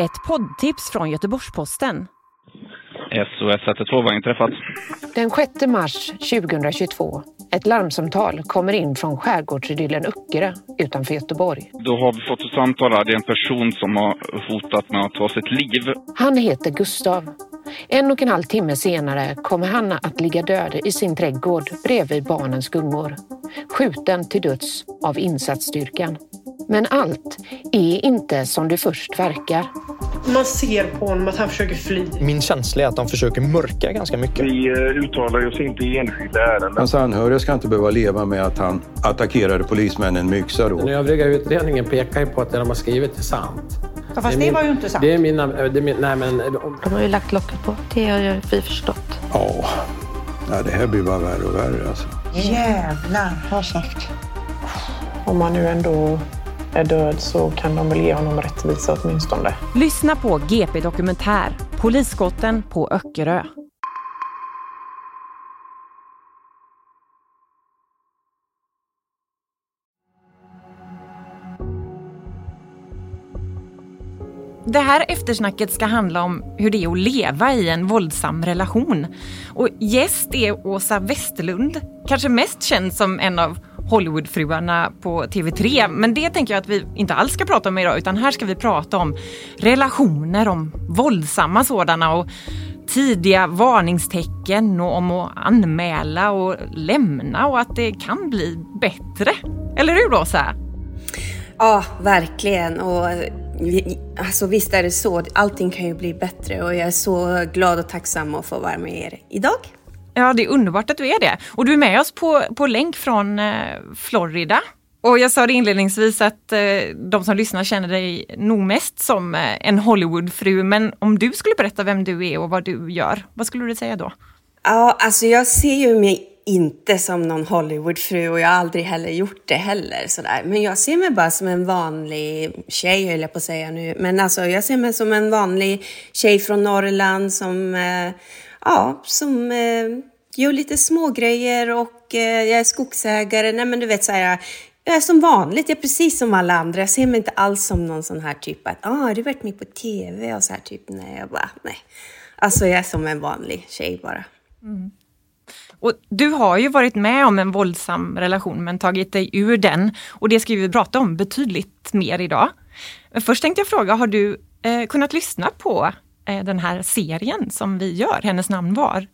Ett poddtips från Göteborgs-Posten. SOS 112 har inträffat. Den 6 mars 2022. Ett larmsamtal kommer in från skärgårdsidyllen Öckerö utanför Göteborg. Då har vi fått ett samtal här. Det är en person som har hotat med att ta sitt liv. Han heter Gustav. En och en halv timme senare kommer han att ligga död i sin trädgård bredvid barnens gungor. Skjuten till döds av insatsstyrkan. Men allt är inte som det först verkar. Man ser på honom att han försöker fly. Min känsla är att de försöker mörka ganska mycket. Vi eh, uttalar oss inte i enskilda ärenden. Hans anhöriga ska inte behöva leva med att han attackerade polismännen med yxa då. Den övriga utredningen pekar ju på att det de har skrivit är sant. Ja, fast det, är var ju inte sant. Det är mina... Det är min, nej, men, De har ju lagt locket på. Det har ju vi förstått. Ja. ja, det här blir bara värre och värre alltså. Jävlar, har sagt. Om han nu ändå är död så kan de väl ge honom rättvisa åtminstone. Lyssna på GP Dokumentär, Polisskotten på Öckerö. Det här eftersnacket ska handla om hur det är att leva i en våldsam relation. Och gäst är Åsa Westerlund, kanske mest känd som en av Hollywoodfruarna på TV3. Men det tänker jag att vi inte alls ska prata om idag utan här ska vi prata om relationer, om våldsamma sådana och tidiga varningstecken och om att anmäla och lämna och att det kan bli bättre. Eller hur Åsa? Ja, verkligen. Och alltså, visst är det så. Allting kan ju bli bättre och jag är så glad och tacksam att få vara med er idag. Ja, det är underbart att du är det. Och du är med oss på, på länk från eh, Florida. Och jag sa det inledningsvis att eh, de som lyssnar känner dig nog mest som eh, en Hollywoodfru. Men om du skulle berätta vem du är och vad du gör, vad skulle du säga då? Ja, alltså jag ser ju mig inte som någon Hollywoodfru och jag har aldrig heller gjort det heller. Sådär. Men jag ser mig bara som en vanlig tjej, höll jag på att säga nu. Men alltså jag ser mig som en vanlig tjej från Norrland som, eh, ja, som eh, gör lite smågrejer och eh, jag är skogsägare. Nej men du vet såhär, jag är som vanligt, jag är precis som alla andra. Jag ser mig inte alls som någon sån här typ att, ah, har du varit med på TV och så här typ. Nej, jag bara, nej. Alltså jag är som en vanlig tjej bara. Mm. Och du har ju varit med om en våldsam relation men tagit dig ur den och det ska vi prata om betydligt mer idag. Men först tänkte jag fråga, har du eh, kunnat lyssna på Eh, den här serien som vi gör, Hennes namn var?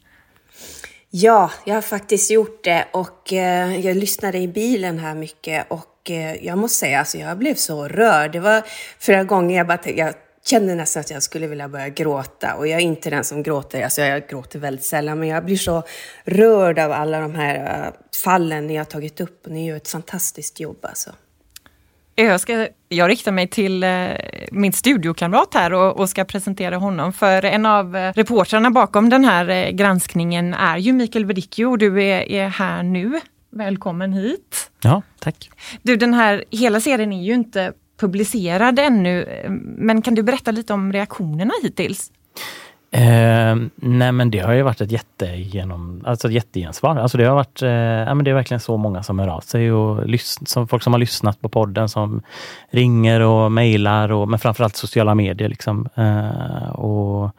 Ja, jag har faktiskt gjort det och eh, jag lyssnade i bilen här mycket och eh, jag måste säga, alltså jag blev så rörd. Det var flera gånger jag bara jag kände nästan att jag skulle vilja börja gråta och jag är inte den som gråter, alltså jag gråter väldigt sällan, men jag blir så rörd av alla de här fallen ni har tagit upp och ni gör ett fantastiskt jobb alltså. Jag, ska, jag riktar mig till eh, min studiokamrat här och, och, ska presentera honom. För en av eh, reportrarna bakom den här eh, granskningen är ju Mikael Verdicchio och du är, är, här nu. Välkommen hit! Ja, tack! Du, den här hela serien är ju inte publicerad ännu, men kan du berätta lite om reaktionerna hittills? Eh, nej men det har ju varit ett jättegenom, alltså ett jättegensvar. Alltså det har varit, eh, ja, men det är verkligen så många som hör av sig och som folk som har lyssnat på podden som ringer och mejlar och men framförallt sociala medier liksom. Eh, och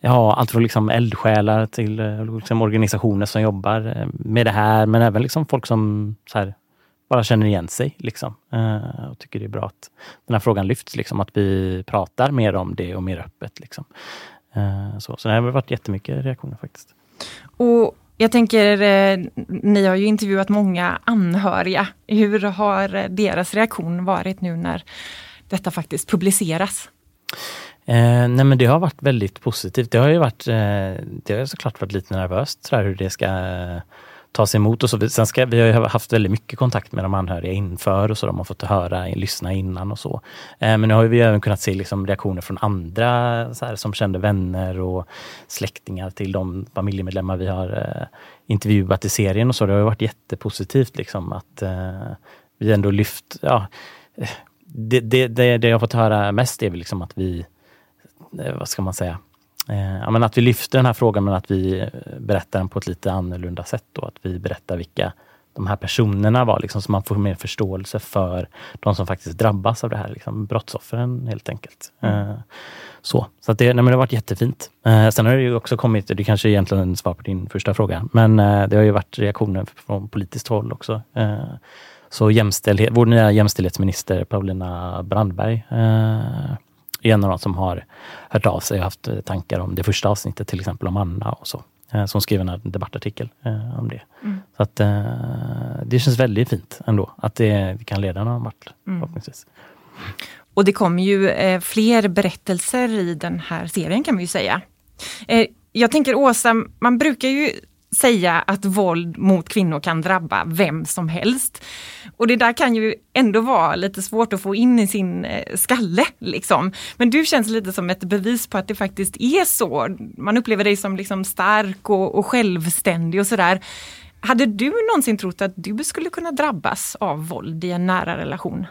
ja, allt från liksom eldsjälar till eh, liksom organisationer som jobbar eh, med det här men även liksom folk som så här, bara känner igen sig liksom. Eh, och tycker det är bra att den här frågan lyfts, liksom, att vi pratar mer om det och mer öppet. Liksom. Eh, så, så det har varit jättemycket reaktioner faktiskt. Och jag tänker, eh, ni har ju intervjuat många anhöriga. Hur har deras reaktion varit nu när detta faktiskt publiceras? Eh, nej men det har varit väldigt positivt. Det har ju varit, eh, det har såklart varit lite nervöst sådär, hur det ska tas emot. Och så. Sen ska, vi har haft väldigt mycket kontakt med de anhöriga inför och så. De har fått höra, lyssna innan och så. Eh, men nu har vi även kunnat se liksom reaktioner från andra här, som kände vänner och släktingar till de familjemedlemmar vi har eh, intervjuat i serien och så. Det har varit jättepositivt liksom att eh, vi ändå lyft, ja, det, det, det, det jag fått höra mest är väl liksom att vi, vad ska man säga, ja, men att vi lyfter den här frågan men att vi eh, berättar den på ett lite annorlunda sätt. Då. Att vi berättar vilka de här personerna var, liksom, så man får mer förståelse för de som faktiskt drabbas av det här, liksom, brottsoffren helt enkelt. Mm. så så att det, nej, men det har varit jättefint. Eh, sen har det ju också kommit, det kanske är egentligen svar på din första fråga, men eh, det har ju varit reaktioner från politiskt håll också. Eh, så jämställdhet, vår nya jämställdhetsminister Paulina Brandberg eh, en av de som har hört av sig och haft tankar om det första avsnittet, till exempel om Anna och så. Eh, som skrev en debattartikel eh, om det. Mm. Så att eh, det känns väldigt fint ändå att det kan leda någon vart mm. förhoppningsvis. Och det kommer ju eh, fler berättelser i den här serien kan man ju säga. Eh, jag tänker Åsa, man brukar ju säga att våld mot kvinnor kan drabba vem som helst. Och det där kan ju ändå vara lite svårt att få in i sin eh, skalle. Liksom. Men du känns lite som ett bevis på att det faktiskt är så. Man upplever dig som liksom stark och, och självständig och sådär. Hade du någonsin trott att du skulle kunna drabbas av våld i en nära relation?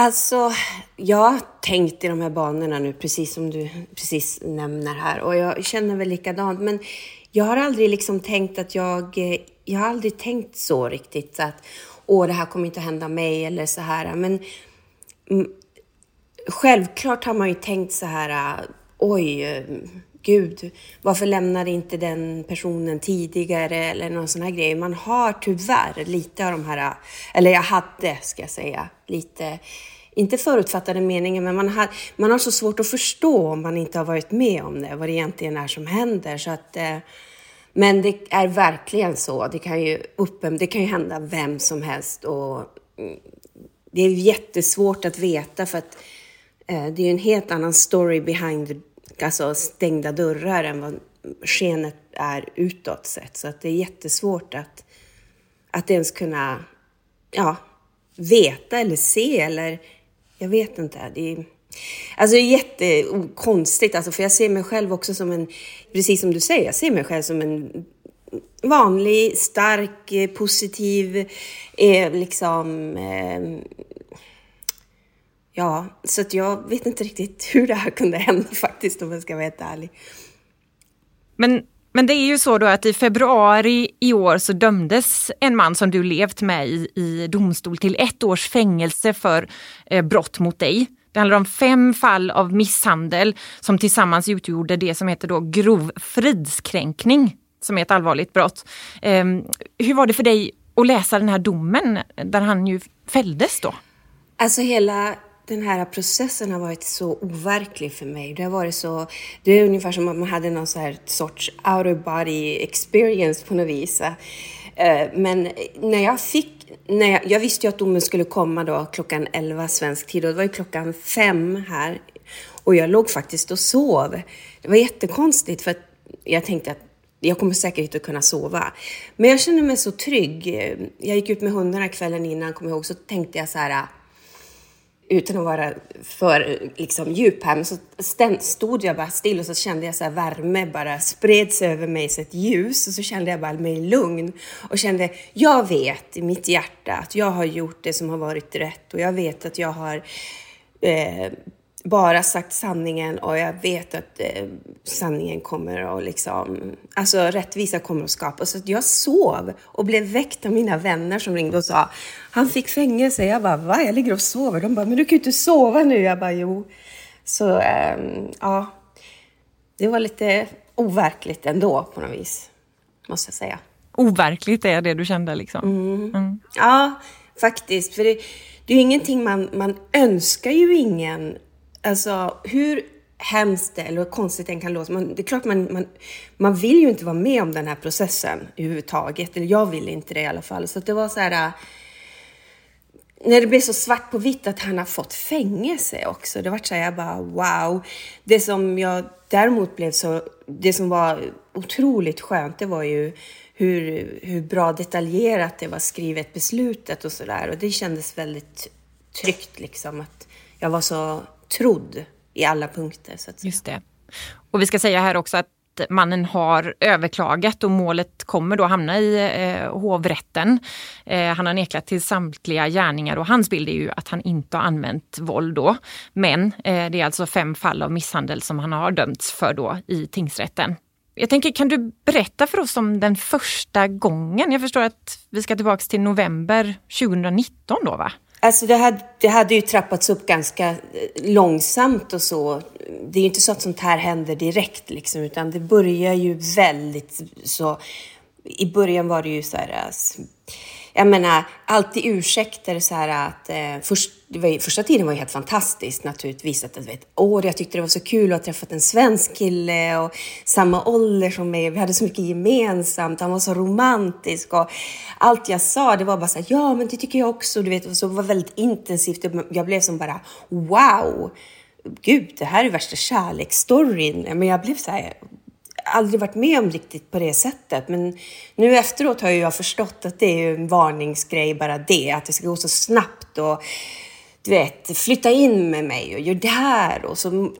Alltså, jag har tänkt i de här banorna nu, precis som du precis nämner här. Och jag känner väl likadant. Men jag har aldrig liksom tänkt att jag... Eh, jag har aldrig tänkt så riktigt. Så att, åh, det här kommer inte att hända mig eller så här. Men självklart har man ju tänkt så här, oj, eh, gud, varför lämnade inte den personen tidigare eller någon sån här grej. Man har tyvärr lite av de här, eller jag hade, ska jag säga, lite, inte förutfattade meningar, men man har, man har så svårt att förstå om man inte har varit med om det, vad det egentligen är som händer. Så att, eh, men det är verkligen så. Det kan ju, uppen, det kan ju hända vem som helst och mm, det är jättesvårt att veta för att eh, det är en helt annan story behind the alltså stängda dörrar än vad skenet är utåt sett. Så att det är jättesvårt att, att ens kunna ja, veta eller se eller jag vet inte. Det är, alltså det är jättekonstigt, alltså, för jag ser mig själv också som en, precis som du säger, jag ser mig själv som en vanlig, stark, positiv, eh, liksom eh, ja, så att jag vet inte riktigt hur det här kunde hända faktiskt om jag ska vara helt ärlig. Men, men det är ju så då att i februari i år så dömdes en man som du levt med i, i domstol till ett års fängelse för eh, brott mot dig. Det handlar om fem fall av misshandel som tillsammans utgjorde det som heter då grov fridskränkning, som är ett allvarligt brott. Eh, hur var det för dig att läsa den här domen där han ju fälldes då? Alltså hela den här processen har varit så overklig för mig. Det har varit så, det är ungefär som att man hade någon så här sorts out of body experience på något vis. Eh, men när jag fick, när jag, jag visste ju att domen skulle komma då klockan 11 svensk tid och det var ju klockan 5 här. Och jag låg faktiskt och sov. Det var jättekonstigt för att jag tänkte att jag kommer säkert inte att kunna sova. Men jag kände mig så trygg. Jag gick ut med hundarna kvällen innan, kom jag ihåg, så tänkte jag så här utan att vara för liksom, djup här, men så stod jag bara still och så kände jag så här värme bara spreds över mig, som ett ljus och så kände jag bara mig lugn. Och kände, jag vet i mitt hjärta att jag har gjort det som har varit rätt och jag vet att jag har eh, bara sagt sanningen och jag vet att eh, sanningen kommer att liksom, alltså rättvisa kommer att skapas. Så jag sov och blev väckt av mina vänner som ringde och sa, han fick fängelse. Jag bara, va? Jag ligger och sover. De bara, men du kan ju inte sova nu. Jag bara, jo. Så eh, ja, det var lite overkligt ändå på något vis, måste jag säga. Overkligt är det du kände liksom? Mm. Mm. Ja, faktiskt. För det, det är ju ingenting man, man önskar ju ingen Alltså hur hemskt det, eller konstigt det kan låta. Man, det är klart man, man, man vill ju inte vara med om den här processen överhuvudtaget. Eller jag vill inte det i alla fall. Så det var så här... Äh, när det blev så svart på vitt att han har fått fängelse också. Det var så här, jag bara wow. Det som jag däremot blev så, det som var otroligt skönt, det var ju hur, hur bra detaljerat det var skrivet beslutet och sådär. Och det kändes väldigt tryggt liksom att jag var så trodd i alla punkter. Så att säga. Just det. Och vi ska säga här också att mannen har överklagat och målet kommer då hamna i eh, hovrätten. Eh, han har nekat till samtliga gärningar och hans bild är ju att han inte har använt våld då. Men eh, det är alltså fem fall av misshandel som han har dömts för då i tingsrätten. Jag tänker, kan du berätta för oss om den första gången? Jag förstår att vi ska tillbaka till november 2019 då va? Alltså det hade, det hade ju trappats upp ganska eh, långsamt och så. Det är ju inte så att sånt här händer direkt liksom, utan det börjar ju väldigt så. I början var det ju så här, alltså, jag menar, alltid ursäkter så här att eh, först, var, första tiden var ju helt fantastiskt naturligtvis. Att, vet, åh, jag tyckte det var så kul att ha träffat en svensk kille och samma ålder som mig. Vi hade så mycket gemensamt. Han var så romantisk och allt jag sa, det var bara så här, ja, men det tycker jag också. Du vet, och så var väldigt intensivt. Jag blev som bara, wow! Gud, det här är värsta kärleksstoryn. Men jag blev så här, aldrig varit med om riktigt på det sättet. Men nu efteråt har jag förstått att det är en varningsgrej bara det. Att det ska gå så snabbt och du vet, flytta in med mig och gör det här. Och så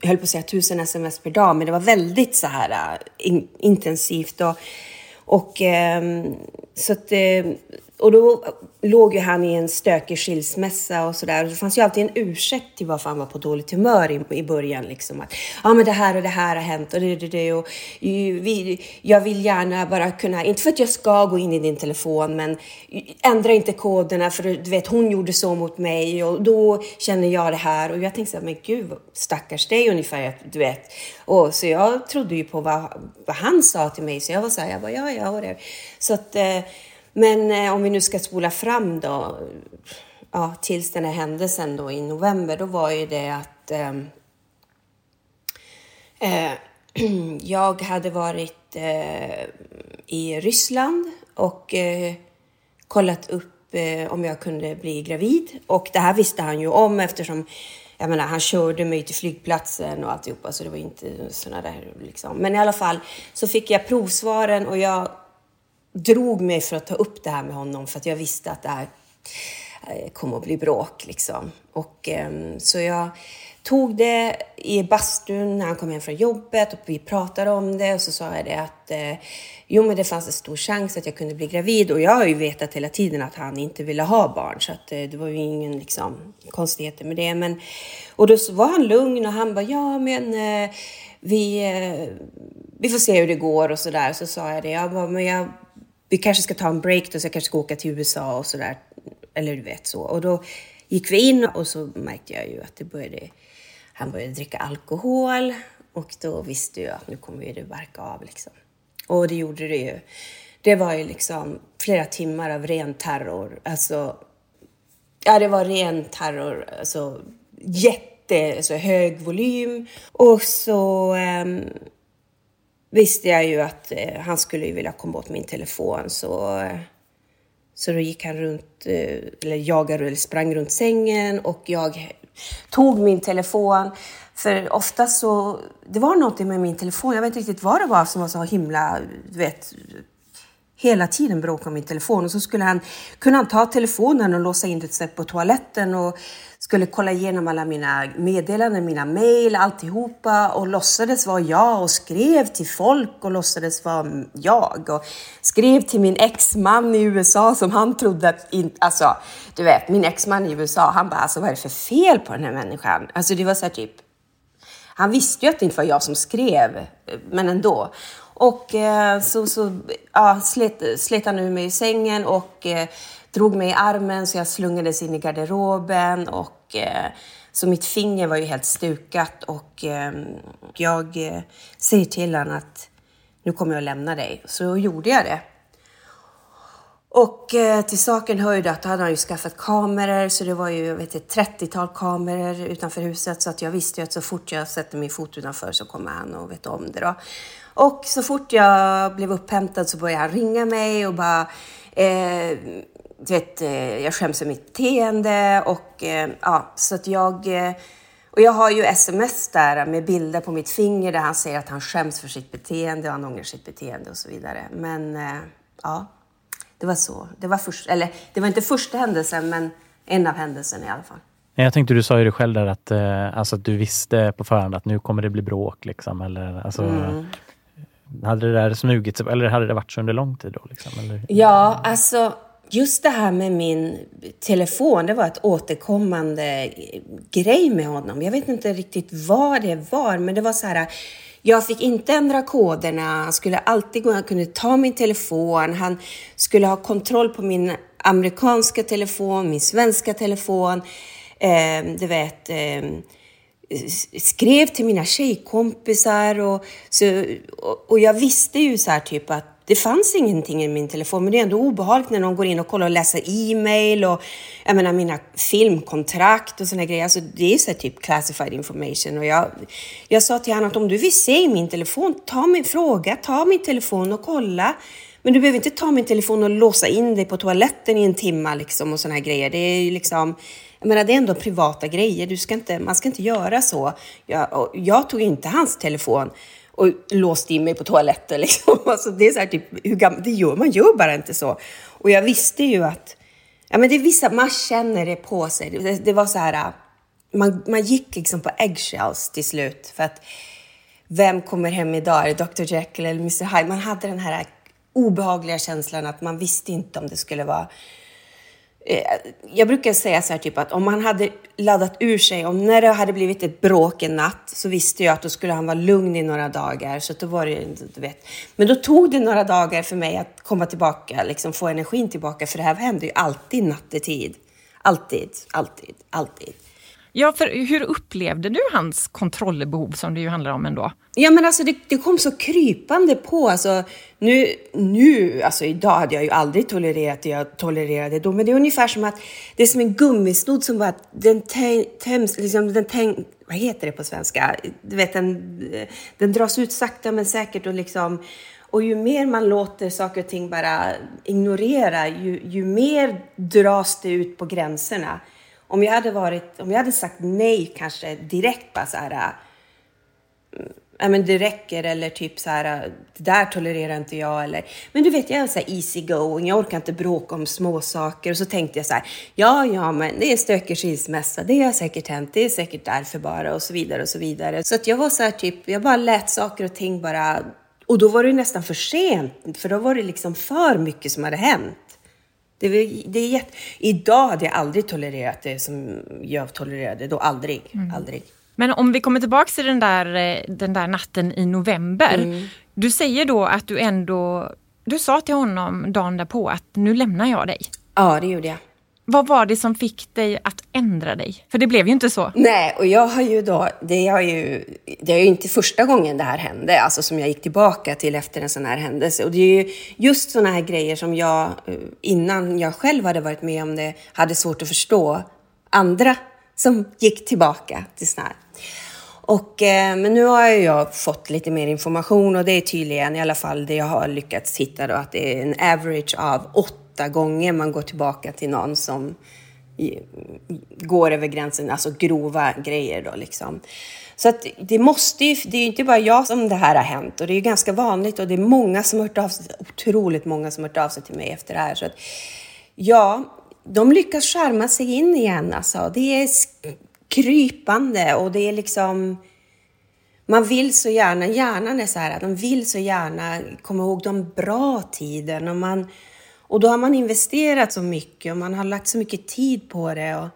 jag höll på att säga tusen sms per dag, men det var väldigt så här eh, in, intensivt. Och, och ehm, så att, uh, och då låg ju han i en stökig skilsmässa och sådär. Det fanns ju alltid en ursäkt till varför han var på dåligt humör i, i början. Liksom. Att, ja, men det här och det här har hänt och det, det, det. Och, vi, jag vill gärna bara kunna, inte för att jag ska gå in i din telefon, men ändra inte koderna för du vet, hon gjorde så mot mig och då känner jag det här. Och jag tänkte så här, men gud, stackars dig ungefär, du vet. Och, så jag trodde ju på vad, vad han sa till mig, så jag var så här, jag bara, ja, ja, och det. Så att, eh, men eh, om vi nu ska spola fram då, ja, tills den här händelsen då i november, då var ju det att ehm, eh, eh, jag hade varit eh, i Ryssland och eh, kollat upp eh, om jag kunde bli gravid. Och det här visste han ju om eftersom jag menar, han körde mig till flygplatsen och alltihopa, så det var inte sådana där liksom. Men i alla fall så fick jag provsvaren och jag drog mig för att ta upp det här med honom för att jag visste att det här eh, kommer att bli bråk liksom. Och ehm, så jag tog det i bastun när han kom hem från jobbet och vi pratade om det och så sa jag det att eh, jo men det fanns en stor chans att jag kunde bli gravid och jag har ju vetat hela tiden att han inte ville ha barn så att eh, det var ju ingen liksom konstigheter med det men och då var han lugn och han bara ja men eh, vi, eh, vi får se hur det går och så där. så sa jag det jag bara, men jag vi kanske ska ta en break då, så jag kanske ska åka till USA och sådär. Eller du vet så. Och då gick vi in och så märkte jag ju att det började, han började dricka alkohol och då visste jag att nu kommer det barka av liksom. Och det gjorde det ju. Det var ju liksom flera timmar av ren terror. Alltså, ja det var ren terror. Alltså jätte, alltså hög volym. Och så um, visste jag ju att eh, han skulle vilja komma åt min telefon så, eh, så då gick han runt, eh, eller jagade eller sprang runt sängen och jag tog min telefon. För ofta så, det var någonting med min telefon, jag vet inte riktigt vad det var som var så himla, du vet, hela tiden bråkade om min telefon. Och så skulle han, kunde han ta telefonen och låsa in det på toaletten och skulle kolla igenom alla mina meddelanden, mina mejl, alltihopa och låtsades vara jag och skrev till folk och låtsades vara jag och skrev till min exman i USA som han trodde att, in, alltså du vet, min exman i USA, han bara alltså vad är det för fel på den här människan? Alltså det var så här typ, han visste ju att det inte var jag som skrev, men ändå. Och eh, så, så ja, slet, slet han ur mig i sängen och eh, drog mig i armen så jag slungades in i garderoben och eh, så mitt finger var ju helt stukat och eh, jag eh, säger till honom att nu kommer jag att lämna dig. Så gjorde jag det. Och eh, till saken hör ju då att då hade han ju skaffat kameror så det var ju vet, ett 30-tal kameror utanför huset så att jag visste ju att så fort jag sätter min fot utanför så kommer han och vet om det då. Och så fort jag blev upphämtad så började han ringa mig och bara eh, du vet, eh, jag skäms för mitt beteende och eh, ja, så att jag eh, och jag har ju sms där med bilder på mitt finger där han säger att han skäms för sitt beteende och han ångrar sitt beteende och så vidare. Men ja, det var så. Det var, först, eller, det var inte första händelsen, men en av händelserna i alla fall. Jag tänkte, du sa ju det själv där att, alltså, att du visste på förhand att nu kommer det bli bråk. Liksom, eller, alltså, mm. Hade det där smugit sig, eller hade det varit så under lång tid? Då, liksom, eller? Ja, alltså just det här med min telefon, det var ett återkommande grej med honom. Jag vet inte riktigt vad det var, men det var så här. Jag fick inte ändra koderna, han skulle alltid gå, han kunde ta min telefon, han skulle ha kontroll på min amerikanska telefon, min svenska telefon. Eh, du vet, eh, skrev till mina tjejkompisar och, så, och, och jag visste ju så här typ att det fanns ingenting i min telefon, men det är ändå obehagligt när någon går in och kollar och läser e-mail och jag menar mina filmkontrakt och sådana grejer. Alltså det är så typ classified information och jag, jag sa till honom att om du vill se min telefon, ta min fråga, ta min telefon och kolla. Men du behöver inte ta min telefon och låsa in dig på toaletten i en timme liksom och sådana här grejer. Det är ju liksom, jag menar det är ändå privata grejer, du ska inte, man ska inte göra så. Jag, jag tog inte hans telefon och låst in mig på toaletten. Liksom. Alltså, det är så här, typ, hur gammal, det gör, man gör bara inte så. Och jag visste ju att ja, men det är vissa, man känner det på sig. Det, det var så här, man, man gick liksom på eggshells till slut. För att vem kommer hem idag? Är det Dr Jekyll eller Mr Hyde? Man hade den här obehagliga känslan att man visste inte om det skulle vara Eh, jag brukar säga så här typ att om han hade laddat ur sig, om när det hade blivit ett bråk en natt så visste jag att då skulle han vara lugn i några dagar. Så då var det, du vet. Men då tog det några dagar för mig att komma tillbaka, liksom få energin tillbaka. För det här händer ju alltid nattetid. Alltid, alltid, alltid. Ja, för hur upplevde du hans kontrollbehov som det ju handlar om ändå? Ja, men alltså det, det kom så krypande på. Alltså, nu, nu, alltså idag hade jag ju aldrig tolererat det jag tolererade då, men det är ungefär som att det är som en gummisnodd som bara, den töms, liksom den täng, vad heter det på svenska? Du vet, den, den dras ut sakta men säkert och liksom och ju mer man låter saker och ting bara ignorera, ju, ju mer dras det ut på gränserna. Om jag hade varit, om jag hade sagt nej kanske direkt bara så här, äh, ja men det räcker eller typ så här, äh, det där tolererar inte jag eller, men du vet jag är så här easy going, jag orkar inte bråka om småsaker. och så tänkte jag så här, ja ja men det är stökig skilsmässa, det har säkert hänt, det är säkert därför bara och så vidare och så vidare. Så att jag var så här typ, jag bara lät saker och ting bara, och då var det nästan för sent, för då var det liksom för mycket som hade hänt. Det, det är jätte... Idag hade jag aldrig tolererat det som jag tolererade då. Aldrig. Mm. aldrig. Men om vi kommer tillbaka till den där, eh, den där natten i november. Mm. Du säger då att du ändå... Du sa till honom dagen därpå att nu lämnar jag dig. Ja, det gjorde jag. Vad var det som fick dig att ändra dig? För det blev ju inte så. Nej, och jag har ju då, det har ju, det är ju inte första gången det här hände, alltså som jag gick tillbaka till efter en sån här händelse. Och det är ju just såna här grejer som jag, eh, innan jag själv hade varit med om det, hade svårt att förstå andra som gick tillbaka till sån här. Och, eh, men nu har jag fått lite mer information och det är tydligen i alla fall det jag har lyckats hitta då, att det är en average av åtta åtta gånger man går tillbaka till någon som går över gränsen, alltså grova grejer då liksom. Så att det måste ju, det är ju inte bara jag som det här har hänt och det är ju ganska vanligt och det är många som har hört av sig, otroligt många som har hört av sig till mig efter det här. Så att, ja, de lyckas skärma sig in igen alltså. Det är krypande och det är liksom man vill så gärna, hjärnan är så här, de vill så gärna komma ihåg de bra tiden och man och då har man investerat så mycket och man har lagt så mycket tid på det. Och,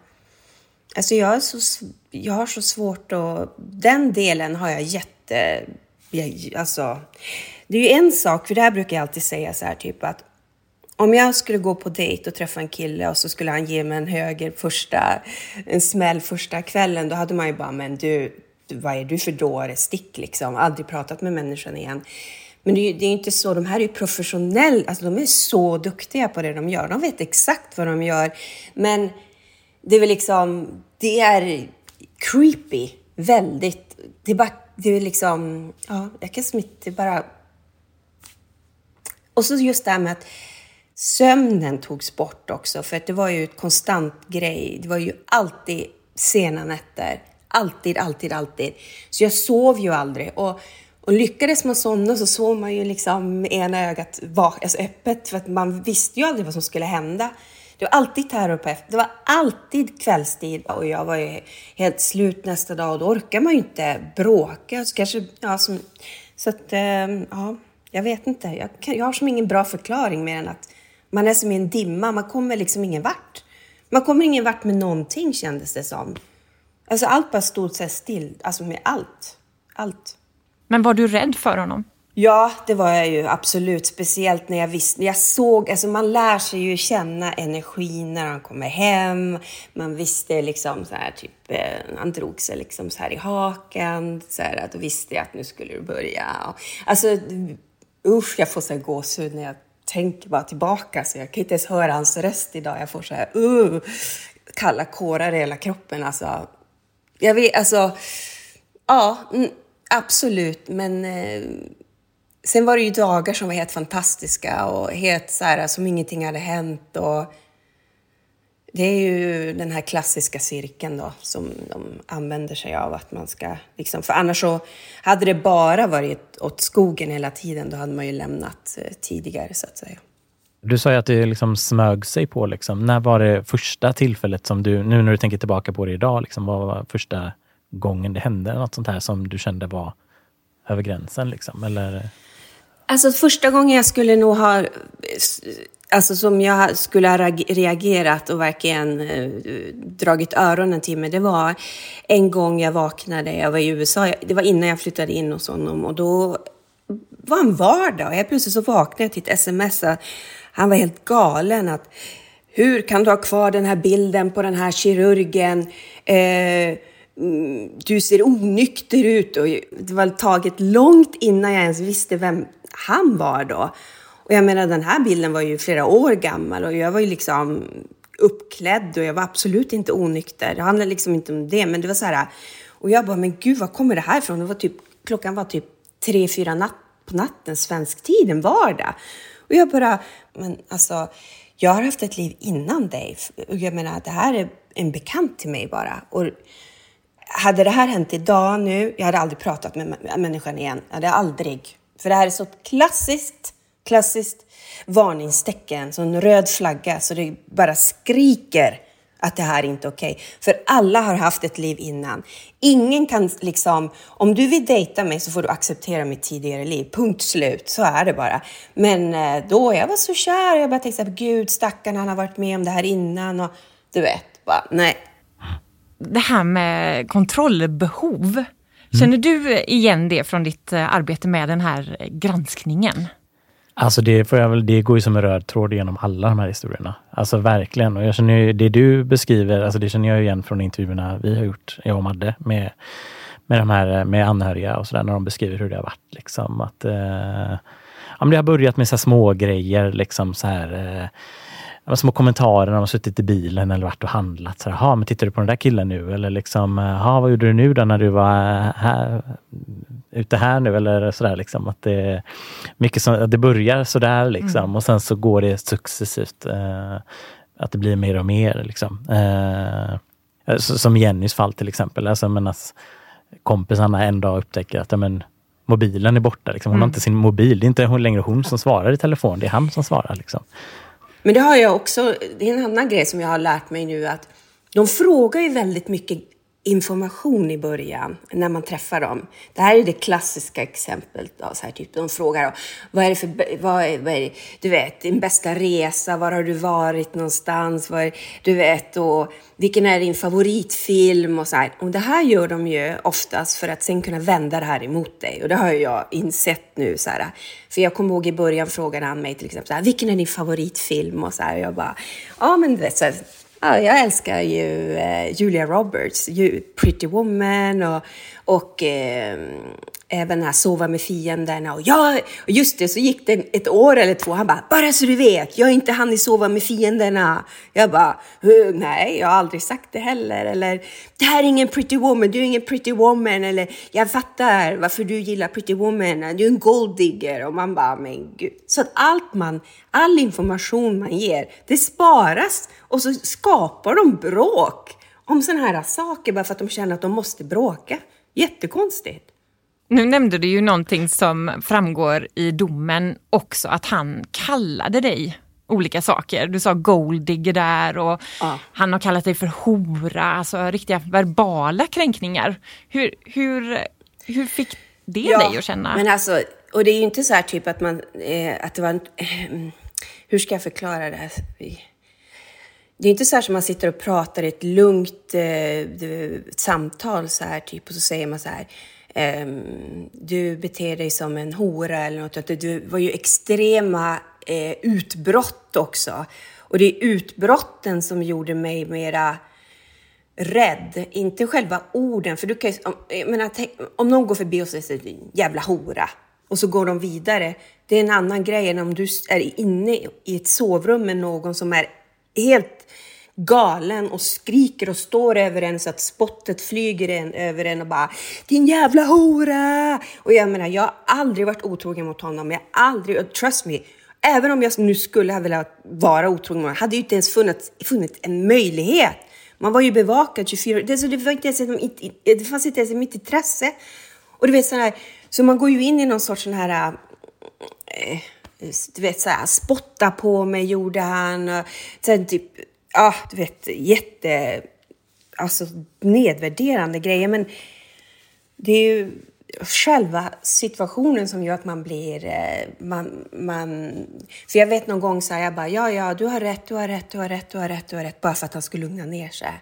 alltså jag, så, jag har så svårt att... Den delen har jag jätte... Jag, alltså, det är ju en sak, för det här brukar jag alltid säga så här typ att om jag skulle gå på dejt och träffa en kille och så skulle han ge mig en höger första, en smäll första kvällen, då hade man ju bara, men du, vad är du för dåre, stick liksom, aldrig pratat med människan igen. Men det är, det är inte så, de här är ju professionella, alltså de är så duktiga på det de gör. De vet exakt vad de gör. Men det är väl liksom, det är creepy, väldigt. Det är bara, det är liksom, ja, jag kan smitta bara... Och så just det här med att sömnen togs bort också, för att det var ju ett konstant grej. Det var ju alltid sena nätter. Alltid, alltid, alltid. Så jag sov ju aldrig. Och och lyckades man somna så sov man ju liksom med ena ögat alltså öppet för att man visste ju aldrig vad som skulle hända. Det var alltid terror på efter. Det var alltid kvällstid och jag var ju helt slut nästa dag och då orkar man ju inte bråka. Så kanske, ja, som, så att, ehm, ja, jag vet inte. Jag, kan, jag har som ingen bra förklaring mer än att man är som i en dimma. Man kommer liksom ingen vart. Man kommer ingen vart med någonting kändes det som. Alltså allt bara stod så still, alltså med allt. Allt. Men var du rädd för honom? Ja, det var jag ju absolut. Speciellt när jag visste, jag såg, alltså man lär sig ju känna energin när han kommer hem. Man visste liksom så här, typ, eh, han drog sig liksom så här i hakan. Så här, då visste jag att nu skulle det börja. Alltså, usch, jag får så här gåshud när jag tänker bara tillbaka. Så jag kan inte ens höra hans röst idag. Jag får så här, uh, kalla kårar i hela kroppen. Alltså, jag vet, alltså, ja, absolut, men eh, Sen var det ju dagar som var helt fantastiska och helt så här, som ingenting hade hänt. Och det är ju den här klassiska cirkeln då som de använder sig av. att man ska liksom, För annars så hade det bara varit åt skogen hela tiden, då hade man ju lämnat eh, tidigare så att säga. Du sa ju att det liksom smög sig på. Liksom. När var det första tillfället som du, nu när du tänker tillbaka på det idag, liksom, vad var första gången det hände något sånt här som du kände var över gränsen? Liksom, eller? Alltså första gången jag skulle nog ha, alltså som jag skulle ha reagerat och verkligen eh, dragit öronen till mig, det var en gång jag vaknade, jag var i USA, det var innan jag flyttade in hos honom och då var han vardag och helt plötsligt så vaknade jag till ett sms han var helt galen att hur kan du ha kvar den här bilden på den här kirurgen? Eh, Mm, du ser onykter ut och det var taget långt innan jag ens visste vem han var då. Och jag menar den här bilden var ju flera år gammal och jag var ju liksom uppklädd och jag var absolut inte onykter. Det handlade liksom inte om det, men det var så här. Och jag bara, men gud, var kommer det här ifrån? Det var typ, klockan var typ tre, fyra natt, på natten, svensk tid, en vardag. Och jag bara, men alltså, jag har haft ett liv innan dig. Och jag menar, det här är en bekant till mig bara. Och hade det här hänt idag nu, jag hade aldrig pratat med människan igen. Jag hade aldrig för det här är så klassiskt, klassiskt varningstecken, så en röd flagga, så det bara skriker att det här är inte är okej. Okay. För alla har haft ett liv innan. Ingen kan liksom, om du vill dejta mig så får du acceptera mitt tidigare liv. Punkt slut. Så är det bara. Men eh, då, jag var så kär. Jag bara tänkte så gud stackarn, han har varit med om det här innan och du vet, bara nej. Det här med kontrollbehov. Känner du igen det från ditt eh, arbete med den här eh, granskningen? Alltså det, får jag väl, det går ju som en röd tråd genom alla de här historierna. Alltså verkligen. Och jag känner ju, det du beskriver, alltså det känner jag igen från intervjuerna vi har gjort, jag och Madde, med, med de här eh, med anhöriga och sådär, när de beskriver hur det har varit. Liksom, att, eh, ja, det har börjat med så små grejer liksom så här eh, små kommentarer när man suttit i bilen eller varit och handlat. Så här, men tittar du på den där killen nu? Eller liksom, vad gjorde du nu då när du var här, ute här nu? Eller sådär liksom. Att det, mycket som, att det börjar sådär liksom mm. och sen så går det successivt. Eh, att det blir mer och mer. Liksom. Eh, som Jennys fall till exempel. Alltså, men kompisarna en dag upptäcker att men, mobilen är borta. Liksom. Hon mm. har inte sin mobil. Det är inte längre hon som svarar i telefon, det är han som svarar. Liksom. Men det har jag också, det är en annan grej som jag har lärt mig nu att de frågar ju väldigt mycket information i början när man träffar dem. Det här är det klassiska exemplet. Då, så här, typ, de frågar vad är det för, vad är, vad är det, du vet, din bästa resa, var har du varit någonstans, vad är, du vet, och vilken är din favoritfilm och så här. Och det här gör de ju oftast för att sen kunna vända det här emot dig. Och det har jag insett nu. Så här, för jag kommer ihåg i början frågade han mig till exempel, så här, vilken är din favoritfilm? Och så här, och jag bara, ja men du vet, så här, Ja, jag älskar ju eh, Julia Roberts, Pretty Woman och, och eh, även den här Sova med fienderna. Och jag, just det, så gick det ett år eller två. Han bara, bara så du vet, jag är inte han i Sova med fienderna. Jag bara, nej, jag har aldrig sagt det heller. Eller, det här är ingen Pretty Woman, du är ingen Pretty Woman. Eller, jag fattar varför du gillar Pretty Woman, du är en gold digger. Och man bara, men gud. Så att allt man, all information man ger, det sparas och så skapar de bråk om sådana här saker bara för att de känner att de måste bråka. Jättekonstigt. Nu nämnde du ju någonting som framgår i domen också, att han kallade dig olika saker. Du sa golddigger där och ja. han har kallat dig för hora, alltså riktiga verbala kränkningar. Hur, hur, hur fick det ja, dig att känna? Men alltså, och det är ju inte så här typ att man, eh, att det var en, eh, hur ska jag förklara det här? Det är inte så här som man sitter och pratar i ett lugnt eh, samtal så här typ och så säger man så här eh, du beter dig som en hora eller något. Det var ju extrema eh, utbrott också. Och det är utbrotten som gjorde mig mera rädd, inte själva orden. För du kan ju, om, menar, tänk, om någon går förbi och säger jävla hora och så går de vidare. Det är en annan grej än om du är inne i ett sovrum med någon som är helt galen och skriker och står över en så att spottet flyger en, över en och bara Din jävla hora! Och jag menar, jag har aldrig varit otrogen mot honom. Jag har aldrig, trust me, även om jag nu skulle ha velat vara otrogen mot honom, hade ju inte ens funnits, funnits en möjlighet. Man var ju bevakad 24 det, så det, var inte ens, det fanns inte ens i mitt intresse. Och du vet sån här, så man går ju in i någon sorts sån här äh, du vet så här... spotta på mig gjorde han. Och sen typ, ja du vet jätte, alltså nedvärderande grejer. Men det är ju själva situationen som gör att man blir, eh, man, man, för jag vet någon gång så här, jag bara, ja, ja, du har rätt, du har rätt, du har rätt, du har rätt, du har rätt, bara för att han skulle lugna ner sig.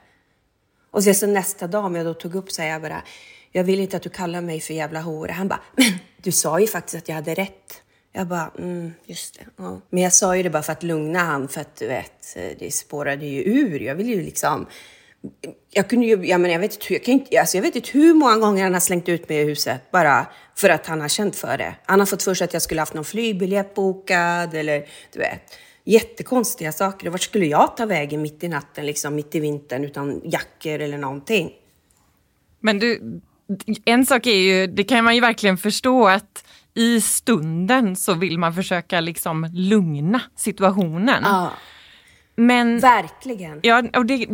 Och sen så nästa dag, om jag då tog upp så här, jag bara, jag vill inte att du kallar mig för jävla hora. Han bara, men du sa ju faktiskt att jag hade rätt. Jag bara, mm, just det. Ja. Men jag sa ju det bara för att lugna han, för att du vet, eh, det spårade ju ur. Jag vill ju liksom... Jag kunde ju, jag menar, jag vet inte, jag kan inte, alltså jag vet inte hur många gånger han har slängt ut mig i huset bara för att han har känt för det. Han har fått för sig att jag skulle haft någon flygbiljett bokad eller du vet, jättekonstiga saker. Vart skulle jag ta vägen mitt i natten, liksom mitt i vintern utan jackor eller någonting? Men du, en sak är ju, det kan man ju verkligen förstå att i stunden så vill man försöka liksom lugna situationen. Ja. Men, Verkligen. Ja, och det,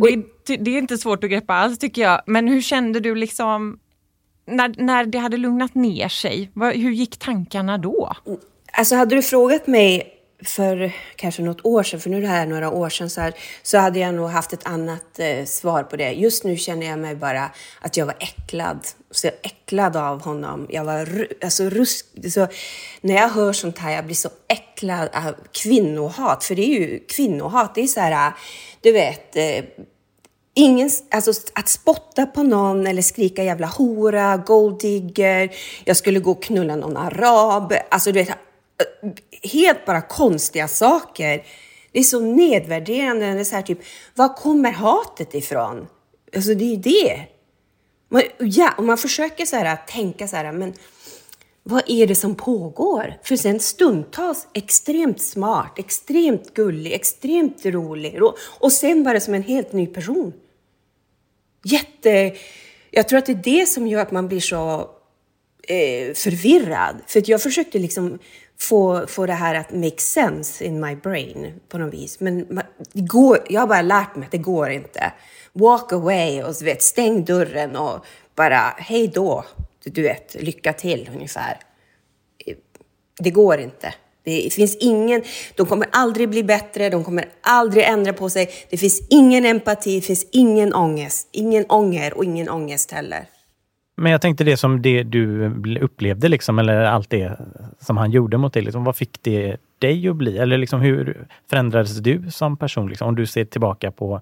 det, det är inte svårt att greppa alls tycker jag. Men hur kände du liksom när, när det hade lugnat ner sig? Hur gick tankarna då? Alltså hade du frågat mig för kanske något år sedan, för nu är det här några år sedan, så, här, så hade jag nog haft ett annat eh, svar på det. Just nu känner jag mig bara att jag var äcklad. Så äcklad av honom. Jag var alltså rusk... Så, när jag hör sånt här, jag blir så äcklad av kvinnohat. För det är ju kvinnohat. Det är så här, du vet, eh, Ingen, alltså att spotta på någon eller skrika jävla hora, golddigger, jag skulle gå och knulla någon arab. Alltså du vet, helt bara konstiga saker. Det är så nedvärderande. Det är så här typ, var kommer hatet ifrån? Alltså det är ju det. Man, ja, och man försöker så här, tänka så här, men vad är det som pågår? För sen stundtals extremt smart, extremt gullig, extremt rolig och sen bara som en helt ny person. Jätte... Jag tror att det är det som gör att man blir så eh, förvirrad. För att jag försökte liksom få, få det här att make sense in my brain på något vis. Men man, det går, jag har bara lärt mig att det går inte. Walk away och vet, stäng dörren och bara hej då. Du vet, lycka till ungefär. Det går inte. Det finns ingen, de kommer aldrig bli bättre, de kommer aldrig ändra på sig. Det finns ingen empati, det finns ingen ångest, ingen ånger och ingen ångest heller. Men jag tänkte det som det du upplevde, liksom, eller allt det som han gjorde mot dig. Liksom, vad fick det dig att bli? Eller liksom, hur förändrades du som person? Liksom, om du ser tillbaka på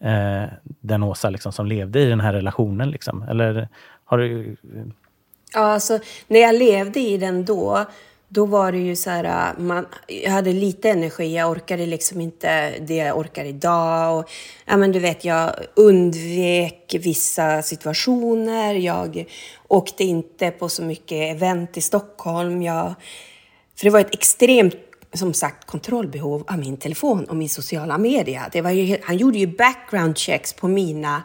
eh, den Åsa liksom, som levde i den här relationen. Liksom. Eller har du... Ja, alltså när jag levde i den då, då var det ju så här, äh, man, jag hade lite energi, jag orkade liksom inte det jag orkar idag. Och, ja, men du vet, jag undvek vissa situationer, jag åkte inte på så mycket event i Stockholm. Jag, för det var ett extremt, som sagt, kontrollbehov av min telefon och min sociala media. Det var ju, han gjorde ju background checks på mina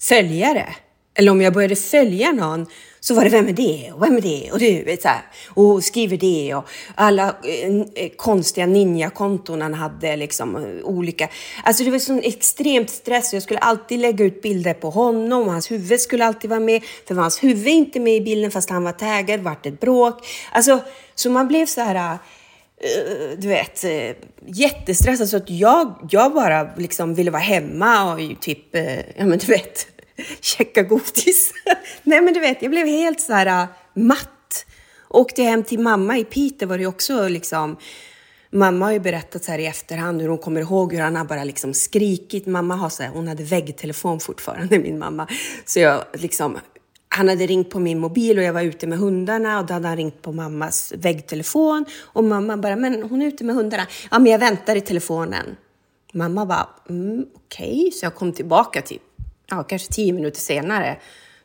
följare. Eller om jag började följa någon så var det vem är det och vem är det och du vet så här, och skriver det och alla eh, eh, konstiga ninjakonton han hade liksom eh, olika. Alltså det var sån extremt stress och jag skulle alltid lägga ut bilder på honom och hans huvud skulle alltid vara med. För var hans huvud inte med i bilden fast han var taggad vart ett bråk. Alltså så man blev så här eh, du vet, jättestressad så att jag, jag bara liksom ville vara hemma och typ, ja men du vet, Käcka godis. Nej men du vet, jag blev helt så här äh, matt. Åkte hem till mamma i Piteå var det också liksom Mamma har ju berättat så här i efterhand hur hon kommer ihåg hur han har bara liksom skrikit. Mamma har så här, hon hade väggtelefon fortfarande, min mamma. Så jag liksom, han hade ringt på min mobil och jag var ute med hundarna och då hade han ringt på mammas väggtelefon och mamma bara, men hon är ute med hundarna. Ja, men jag väntar i telefonen. Mamma bara, mm, okej. Okay. Så jag kom tillbaka typ, ja, kanske tio minuter senare.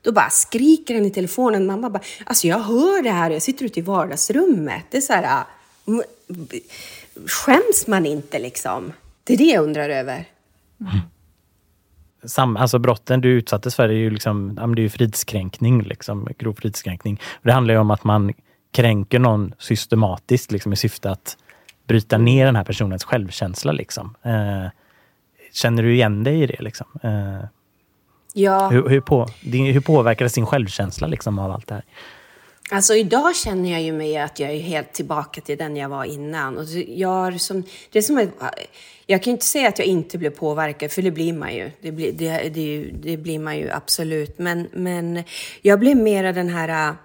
Då bara skriker den i telefonen. Mamma bara, alltså jag hör det här, jag sitter ute i vardagsrummet. Det är så här, äh, skäms man inte liksom? Det är det jag undrar över. Mm sam, alltså brotten du utsattes för är ju liksom, det är ju fridskränkning, liksom, grov fridskränkning. Det handlar ju om att man kränker någon systematiskt liksom, i syfte att bryta ner den här personens självkänsla. Liksom. Eh, känner du igen dig i det? Liksom? Eh, ja. Hur, hur, på, hur påverkades din självkänsla liksom, av allt det här? Alltså idag känner jag ju mig att jag är helt tillbaka till den jag var innan. Och jag, som, det som ett, jag kan inte säga att jag inte blev påverkad, för det blir man ju. Det blir, det, det, det blir man ju absolut. Men, men jag blev mera den här äh,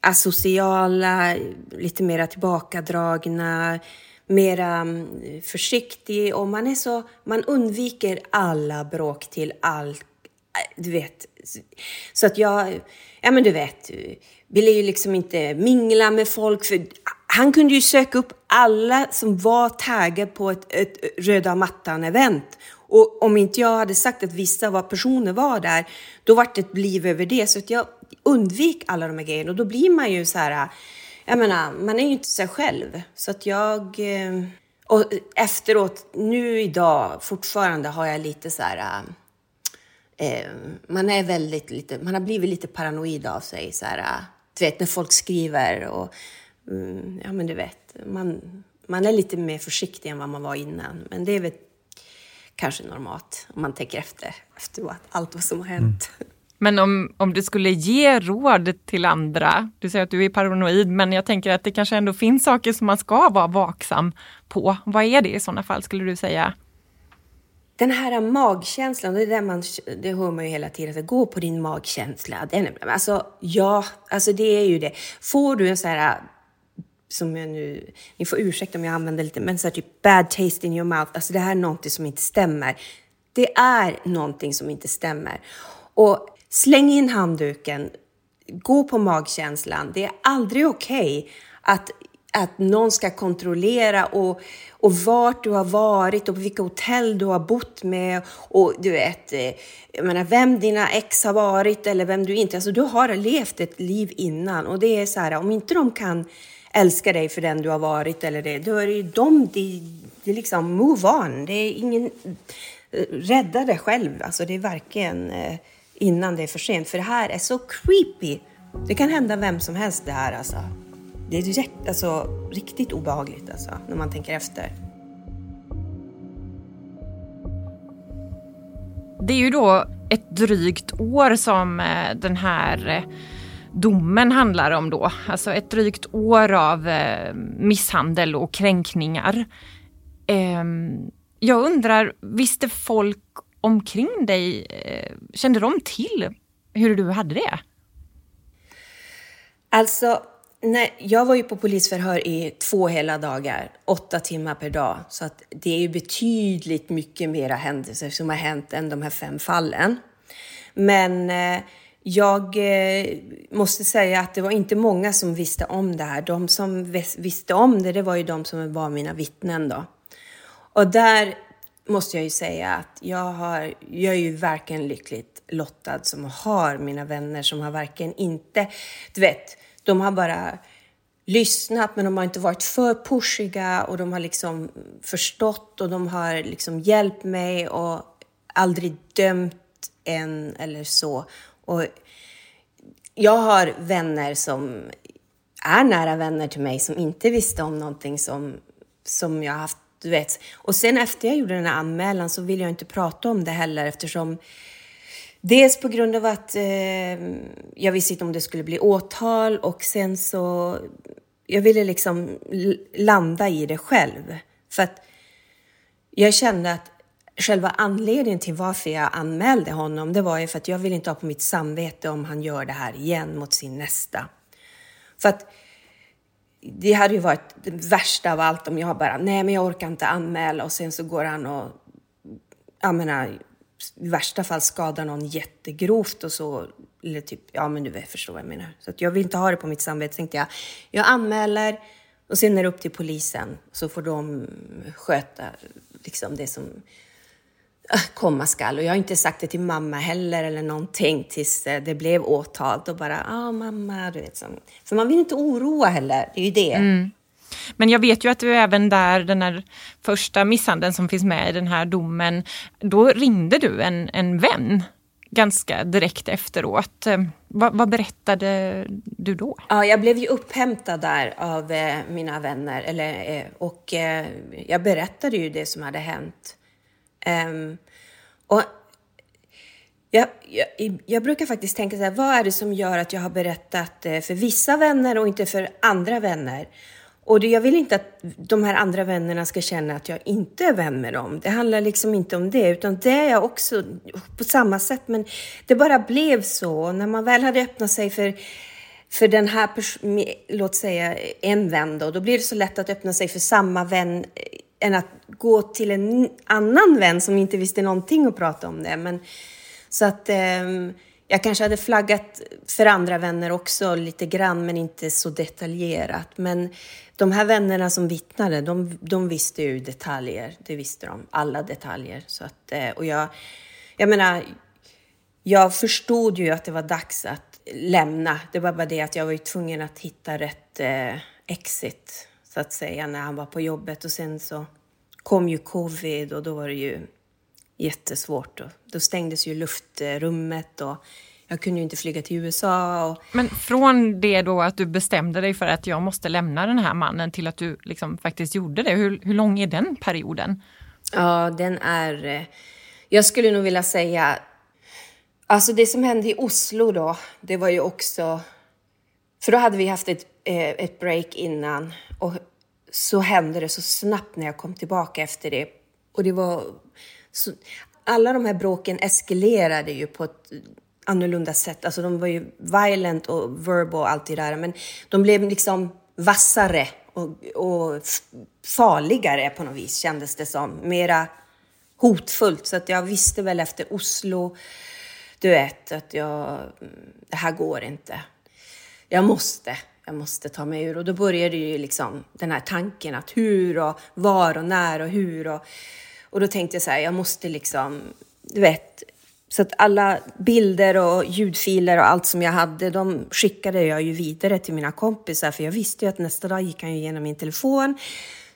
asociala, lite mera tillbakadragna, mera mm, försiktig och man är så, man undviker alla bråk till allt, du vet. Så att jag, ja men du vet, ville ju liksom inte mingla med folk för han kunde ju söka upp alla som var taggade på ett, ett röda mattan-event. Och om inte jag hade sagt att vissa var, personer var där, då vart det ett liv över det. Så att jag undvik alla de här grejerna och då blir man ju så här, jag menar, man är ju inte sig själv. Så att jag, eh, och efteråt, nu idag, fortfarande har jag lite så här, eh, eh, man är väldigt lite, man har blivit lite paranoid av sig så här, eh, du vet när folk skriver och mm, ja men du vet, man, man är lite mer försiktig än vad man var innan. Men det är väl kanske normalt om man tänker efter, efter allt vad som har hänt. Mm. Men om, om du skulle ge råd till andra, du säger att du är paranoid, men jag tänker att det kanske ändå finns saker som man ska vara vaksam på. Vad är det i sådana fall, skulle du säga? Den här magkänslan, det, är där man, det hör man ju hela tiden, att gå på din magkänsla. Den, alltså, ja, alltså det är ju det. Får du en sån här som jag nu, ni får ursäkta om jag använder lite, men så här typ bad taste in your mouth, alltså det här är någonting som inte stämmer. Det är någonting som inte stämmer. Och släng in handduken, gå på magkänslan. Det är aldrig okej okay att att någon ska kontrollera och, och vart du har varit och på vilka hotell du har bott med och du vet, eh, jag menar, vem dina ex har varit eller vem du inte, alltså du har levt ett liv innan och det är så här, om inte de kan älska dig för den du har varit eller det, då är det ju de, det, det är liksom move on. Det är ingen, eh, rädda dig själv, alltså det är verkligen eh, innan det är för sent. För det här är så creepy. Det kan hända vem som helst det här alltså. Det är direkt, alltså, riktigt obehagligt alltså, när man tänker efter. Det är ju då ett drygt år som eh, den här eh, domen handlar om då. Alltså ett drygt år av eh, misshandel och kränkningar. Ehm, jag undrar, visste folk omkring dig, eh, kände de till hur du hade det? Alltså, nej, jag var ju på polisförhör i två hela dagar, åtta timmar per dag. Så att det är ju betydligt mycket mera händelser som har hänt än de här fem fallen. Men eh, jag eh, måste säga att det var inte många som visste om det här. De som visste om det, det var ju de som var mina vittnen då. Och där måste jag ju säga att jag, har, jag är ju verkligen lyckligt lottad som har mina vänner som har verkligen inte, du vet, de har bara lyssnat men de har inte varit för pushiga och de har liksom förstått och de har liksom hjälpt mig och aldrig dömt en eller så. Och jag har vänner som är nära vänner till mig som inte visste om någonting som, som jag haft, du vet. Och sen efter jag gjorde den här anmälan så ville jag inte prata om det heller eftersom Dels på grund av att eh, jag visste inte om det skulle bli åtal och sen så jag ville liksom landa i det själv. För att jag kände att själva anledningen till varför jag anmälde honom, det var ju för att jag vill inte ha på mitt samvete om han gör det här igen mot sin nästa. För att det hade ju varit det värsta av allt om jag bara, nej men jag orkar inte anmäla och sen så går han och, jag menar, äh, i värsta fall skadar någon jättegrovt och så eller typ, ja men du förstår vad jag menar. Så att jag vill inte ha det på mitt samvete. Tänkte jag, jag anmäler och sen är det upp till polisen. Så får de sköta liksom det som komma skall. Och jag har inte sagt det till mamma heller eller någonting tills eh, det blev åtal. Då bara, ja ah, mamma, du vet. Så. För man vill inte oroa heller, det är ju det. Mm. Men jag vet ju att du även där, den här första misshandeln som finns med i den här domen, då ringde du en, en vän ganska direkt efteråt. Eh, vad, vad, berättade du då? Ja, jag blev ju upphämtad där av eh, mina vänner eller, eh, och eh, jag berättade ju det som hade hänt. Um, och jag, jag, jag, brukar faktiskt tänka så här, vad är det som gör att jag har berättat för vissa vänner och inte för andra vänner? Och det, jag vill inte att de här andra vännerna ska känna att jag inte är vän med dem. Det handlar liksom inte om det, utan det är jag också på samma sätt. Men det bara blev så. När man väl hade öppnat sig för, för den här, låt säga en vän då, då blir det så lätt att öppna sig för samma vän eh, än att gå till en annan vän som inte visste någonting och prata om det. Men, så att... Eh, jag kanske hade flaggat för andra vänner också lite grann, men inte så detaljerat. Men de här vännerna som vittnade, de, de visste ju detaljer. Det visste de, alla detaljer. Så att, eh, och jag, jag menar, jag förstod ju att det var dags att lämna. Det var bara det att jag var ju tvungen att hitta rätt eh, exit, så att säga, när han var på jobbet. Och sen så kom ju covid och då var det ju jättesvårt. Och då stängdes ju luftrummet och jag kunde ju inte flyga till USA. Och... Men från det då att du bestämde dig för att jag måste lämna den här mannen till att du liksom faktiskt gjorde det, hur, hur lång är den perioden? Ja, den är... Eh, jag skulle nog vilja säga... Alltså det som hände i Oslo då, det var ju också... För då hade vi haft ett, Eh, ett break innan och så hände det så snabbt när jag kom tillbaka efter det. Och det var... Så, alla de här bråken eskalerade ju på ett annorlunda sätt. Alltså de var ju violent och verbal och allt det där, men de blev liksom vassare och, och farligare på något vis kändes det som. Mera hotfullt. Så att jag visste väl efter Oslo, du vet, att jag, det här går inte. Jag måste, jag måste ta mig ur. Och då började ju liksom den här tanken att hur och var och när och hur. Och, och då tänkte jag så här, jag måste liksom, du vet, så att alla bilder och ljudfiler och allt som jag hade, de skickade jag ju vidare till mina kompisar, för jag visste ju att nästa dag gick han ju igenom min telefon.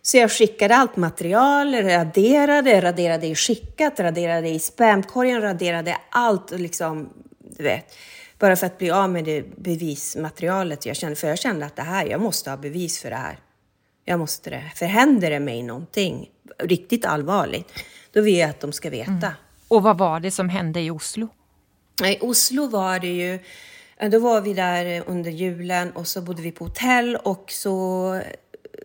Så jag skickade allt material, raderade, raderade i skickat, raderade i spamkorgen, raderade allt och liksom, du vet. Bara för att bli av med det bevismaterialet jag kände, för jag kände att det här, jag måste ha bevis för det här. Jag måste det. För händer det mig någonting riktigt allvarligt, då vill jag att de ska veta. Mm. Och vad var det som hände i Oslo? I Oslo var det ju, då var vi där under julen och så bodde vi på hotell och så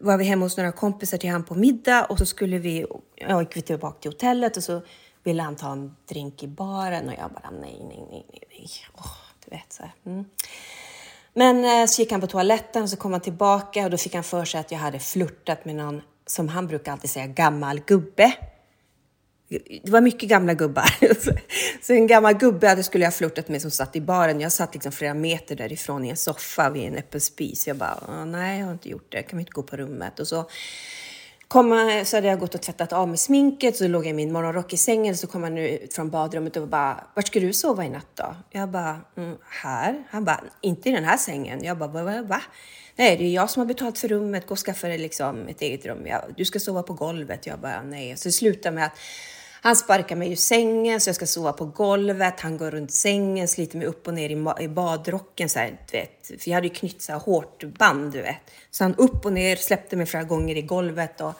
var vi hemma hos några kompisar till han på middag och så skulle vi, ja, gick vi tillbaka till hotellet och så ville han ta en drink i baren och jag bara nej, nej, nej, nej, nej. Oh, vet så mm. Men eh, så gick han på toaletten och så kom han tillbaka och då fick han för sig att jag hade flörtat med någon, som han brukar alltid säga, gammal gubbe det var mycket gamla gubbar. Så en gammal gubbe hade skulle jag flörtat med som satt i baren. Jag satt liksom flera meter därifrån i en soffa vid en öppen spis. Jag bara, ah, nej, jag har inte gjort det. Kan vi inte gå på rummet? Och så komma, så hade jag gått och tvättat av mig sminket, så låg jag i min morgonrock i sängen, så kom han ut från badrummet och bara, vart ska du sova i natt då? Jag bara, mm, här? Han bara, inte i den här sängen. Jag bara, va? va? Nej, det är jag som har betalt för rummet, gå och skaffa dig liksom ett eget rum. Jag, du ska sova på golvet. Jag bara, nej. Så det slutade med att han sparkar mig ur sängen så jag ska sova på golvet. Han går runt sängen, sliter mig upp och ner i, i badrocken. Så här, du vet. För jag hade ju knytt så här hårt band, du vet. Så han upp och ner, släppte mig flera gånger i golvet. Och,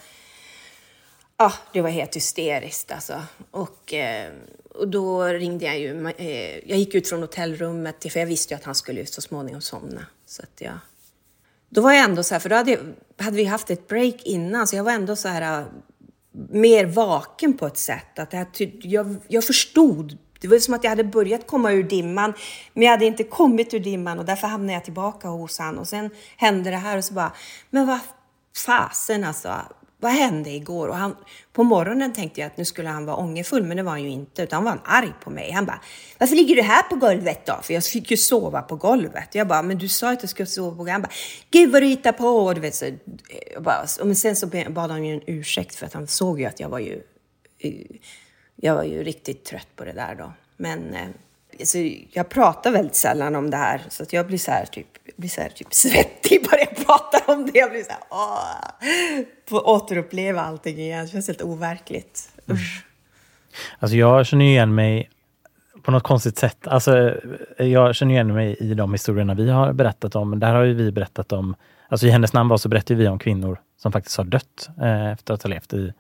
ah, det var helt hysteriskt alltså. Och, eh, och då ringde jag ju. Eh, jag gick ut från hotellrummet, för jag visste ju att han skulle så småningom somna. Så att jag, då var jag ändå så här, för då hade, hade vi haft ett break innan, så jag var ändå så här mer vaken på ett sätt. Att jag, jag förstod. Det var som att jag hade börjat komma ur dimman, men jag hade inte kommit ur dimman och därför hamnade jag tillbaka hos han. Och sen hände det här och så bara, men vad fasen alltså vad hände igår? Och han, på morgonen tänkte jag att nu skulle han vara ångerfull, men det var han ju inte, utan han var arg på mig. Han bara, varför ligger du här på golvet då? För jag fick ju sova på golvet. Jag bara, men du sa att jag skulle sova på golvet. Han bara, gud vad du hittar på! Och, du vet, så, bara, och men sen så bad han ju en ursäkt för att han såg ju att jag var ju, eh, jag var ju riktigt trött på det där då. Men eh, alltså, jag pratar väldigt sällan om det här, så att jag blir så här typ, blir så här, typ svettig bara jag pratar om det. Jag blir så här, åh, få återuppleva allting igen. Det känns helt overkligt. Usch. Alltså jag känner igen mig på något konstigt sätt. Alltså, jag känner igen mig i de historierna vi har berättat om. Där har ju vi berättat om, alltså i hennes namn var så berättar vi om kvinnor som faktiskt har dött eh, efter att ha levt i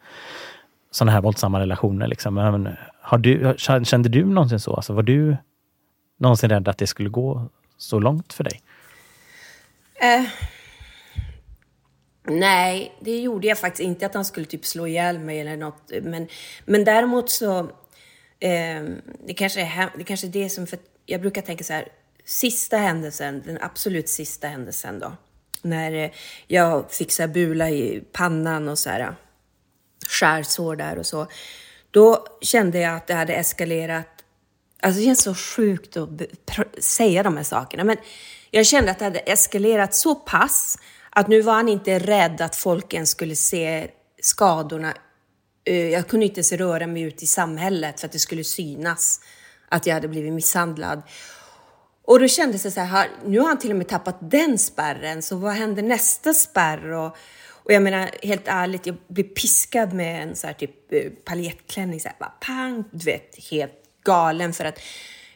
sådana här våldsamma relationer. Liksom. Men har du, kände du någonsin så? Alltså, var du någonsin rädd att det skulle gå så långt för dig? Eh, nej, det gjorde jag faktiskt inte. Att han skulle typ slå ihjäl mig eller något. Men, men däremot så... Eh, det, kanske är, det kanske är det som... För jag brukar tänka så här. Sista händelsen, den absolut sista händelsen då. När eh, jag fick så här bula i pannan och så här eh, skärsår där och så. Då kände jag att det hade eskalerat. Alltså det känns så sjukt att säga de här sakerna, men jag kände att det hade eskalerat så pass att nu var han inte rädd att folk ens skulle se skadorna. Eh, jag kunde inte ens röra mig ut i samhället för att det skulle synas att jag hade blivit misshandlad. Och då kändes det så här, nu har han till och med tappat den spärren, så vad händer nästa spärr? Och, och jag menar, helt ärligt, jag blev piskad med en så här typ eh, paljettklänning, så här, bara pang, du vet, helt galen för att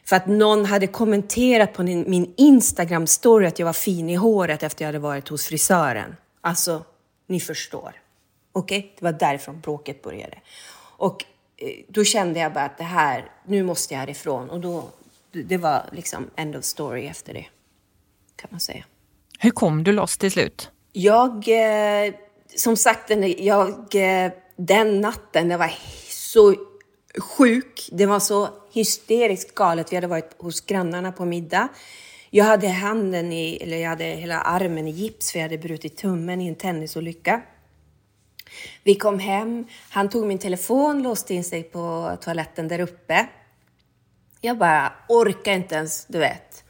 för att någon hade kommenterat på min, Instagram-story att jag var fin i håret efter jag hade varit hos frisören. Alltså, ni förstår. Okej? Okay? Det var därifrån bråket började. Och eh, då kände jag bara att det här, nu måste jag härifrån. Och då, det var liksom end of story efter det, kan man säga. Hur kom du loss till slut? Jag, eh, som sagt, jag, eh, den natten, det var så sjuk. Det var så hysteriskt galet. Vi hade varit hos grannarna på middag. Jag hade handen i, eller jag hade hela armen i gips för jag hade brutit tummen i en tennisolycka. Vi kom hem, han tog min telefon, låste in sig på toaletten där uppe. Jag bara orkar inte ens, du vet,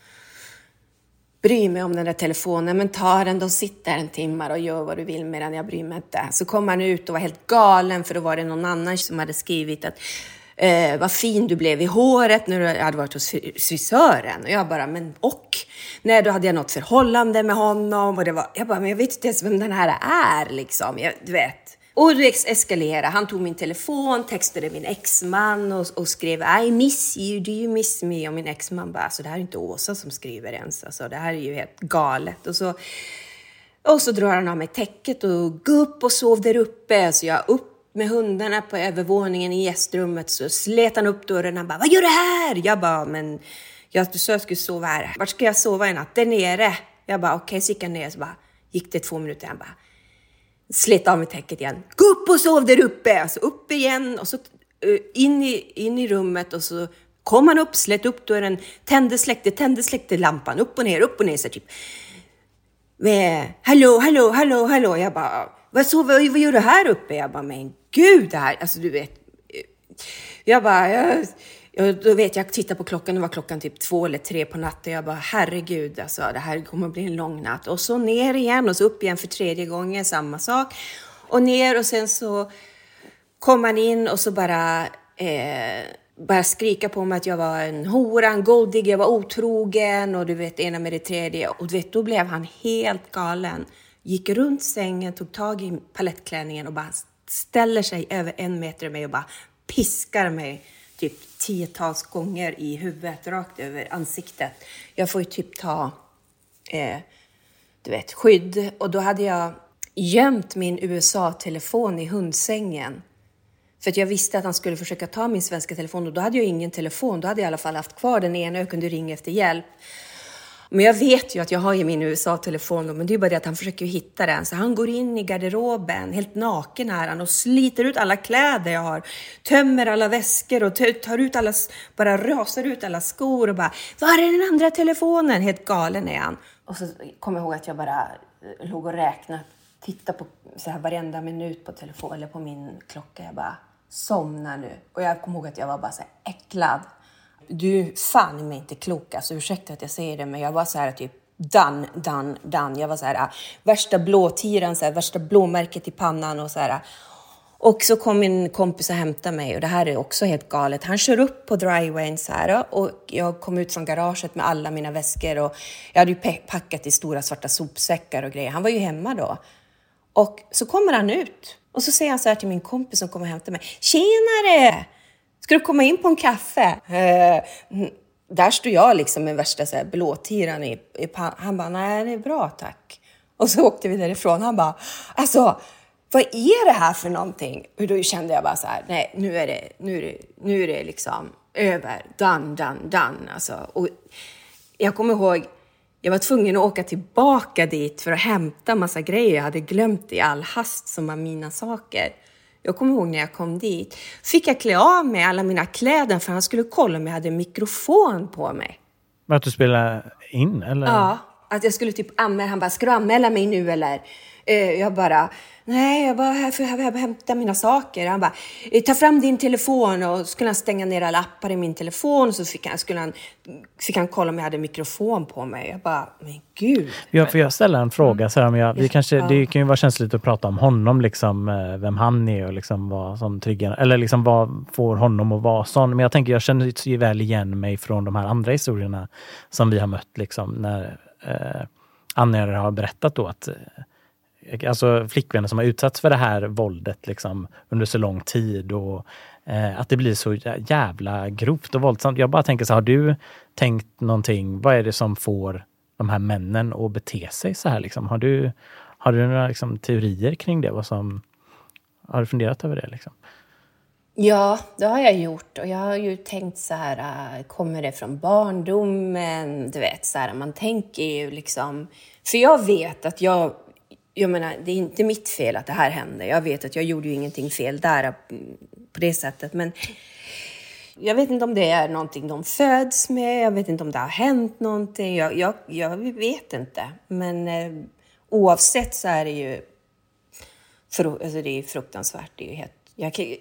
bry mig om den där telefonen, men ta den då, sitt där en timme och gör vad du vill med den, jag bryr mig inte. Så kom han ut och var helt galen för då var det någon annan som hade skrivit att eh, vad fin du blev i håret när du hade varit hos frisören. Och jag bara, men och? Nej, då hade jag något förhållande med honom och det var, jag bara, men jag vet inte ens vem den här är liksom. Jag, du vet. Och det eskalerade. Han tog min telefon, textade min exman och, och skrev I miss you, do you miss me? Och min exman bara, alltså det här är inte Åsa som skriver ens. Alltså det här är ju helt galet. Och så, och så drar han av mig täcket och gå upp och sov där uppe. Så jag upp med hundarna på övervåningen i gästrummet så slet han upp dörren. Han bara, vad gör du här? Jag bara, men jag, du sa jag skulle sova här. Vart ska jag sova i natt? Där nere. Jag bara, okej, okay. så gick jag ner. Så bara, gick det två minuter. Han bara, slet av mig täcket igen. Gå upp och sov där uppe! Alltså upp igen och så eh, in, i, in i rummet och så kom han upp, slet upp dörren, tände, släckte, tände, släckte lampan. Upp och ner, upp och ner. Så typ. Med, hallå, hallå, hallå, hallå. Jag bara, vad, sover, vad gör du här uppe? Jag bara, men gud, det här, alltså du vet. Eh, jag bara, jag, jag, då vet jag, jag tittar på klockan, det var klockan typ två eller tre på natten. Jag bara, herregud, alltså det här kommer att bli en lång natt. Och så ner igen och så upp igen för tredje gången, samma sak. Och ner och sen så kom han in och så bara, eh, bara skrika på mig att jag var en hora, en goldig, jag var otrogen och du vet, ena med det tredje. Och du vet, då blev han helt galen. Gick runt sängen, tog tag i palettklänningen och bara ställer sig över en meter med mig och bara piskar mig typ tiotals gånger i huvudet, rakt över ansiktet. Jag får ju typ ta, eh, du vet, skydd. Och då hade jag gömt min USA-telefon i hundsängen. För att jag visste att han skulle försöka ta min svenska telefon och då hade jag ingen telefon. Då hade jag i alla fall haft kvar den ena och kunde ringa efter hjälp. Men jag vet ju att jag har ju min USA-telefon, men det är bara det att han försöker hitta den. Så han går in i garderoben, helt naken är han, och sliter ut alla kläder jag har. Tömmer alla väskor och tar ut alla, bara rasar ut alla skor och bara, var är den andra telefonen? Helt galen är han. Och så kommer jag ihåg att jag bara eh, låg och räknade tittade på så här varenda minut på telefon eller på min klocka. Jag bara, somna nu. Och jag kommer ihåg att jag var bara så här äcklad. Du är fan i mig inte klok, alltså ursäkta att jag säger det, men jag var så här typ done, done, done. Jag var så här ah, värsta blåtiran, så här, värsta blåmärket i pannan och så här. Ah. Och så kom min kompis och hämtade mig och det här är också helt galet. Han kör upp på drywayn så här ah, och jag kom ut från garaget med alla mina väskor och jag hade ju packat i stora svarta sopsäckar och grejer. Han var ju hemma då. Och så kommer han ut och så säger han så här till min kompis som kommer och hämtar mig. Tjenare! Ska du komma in på en kaffe? Eh, där står jag liksom med värsta så här blåtiran i, i Han bara, nej det är bra tack. Och så åkte vi därifrån. Han bara, alltså vad är det här för någonting? Och då kände jag bara så här, nej nu är det, nu är det, nu är det liksom över, done, done, done. Alltså, och jag kommer ihåg, jag var tvungen att åka tillbaka dit för att hämta massa grejer jag hade glömt i all hast som var mina saker. Jag kommer ihåg när jag kom dit, fick jag klä av mig alla mina kläder för han skulle kolla om jag hade mikrofon på mig. Att du spelade in eller? Ja, att jag skulle typ anmäla, han bara, ska du anmäla mig nu eller? Eh, jag bara, Nej, jag här för att hämta mina saker. Han bara, eh, ta fram din telefon och så skulle han stänga ner alla appar i min telefon så fick han, skulle han, fick han kolla om jag hade mikrofon på mig. Jag bara, men gud. Ja, får jag ställa en fråga? Så här, om jag, vi kanske. Det kan ju vara känsligt att prata om honom, liksom, eh, vem han är och liksom vad som triggar, eller liksom vad får honom att vara sån. Men jag tänker, jag känner ju väl igen mig från de här andra historierna som vi har mött, liksom, när eh, anhöriga har berättat då att alltså flickvänner som har utsatts för det här våldet liksom, under så lång tid och eh, att det blir så jävla grovt och våldsamt. Jag bara tänker så har du tänkt någonting? Vad är det som får de här männen att bete sig så här? Liksom? Har, du, har du några liksom, teorier kring det? Vad som, har du funderat över det? Liksom? Ja, det har jag gjort. Och jag har ju tänkt så här, äh, kommer det från barndomen? Du vet, så här, man tänker ju liksom... För jag vet att jag jag menar, det är inte mitt fel att det här hände. Jag vet att jag gjorde ju ingenting fel där mm, på det sättet. Men jag vet inte om det är någonting de föds med. Jag vet inte om det har hänt någonting. Jag, jag, jag vet inte. Men eh, oavsett så är det ju för, alltså det är fruktansvärt. Det är ju helt, jag,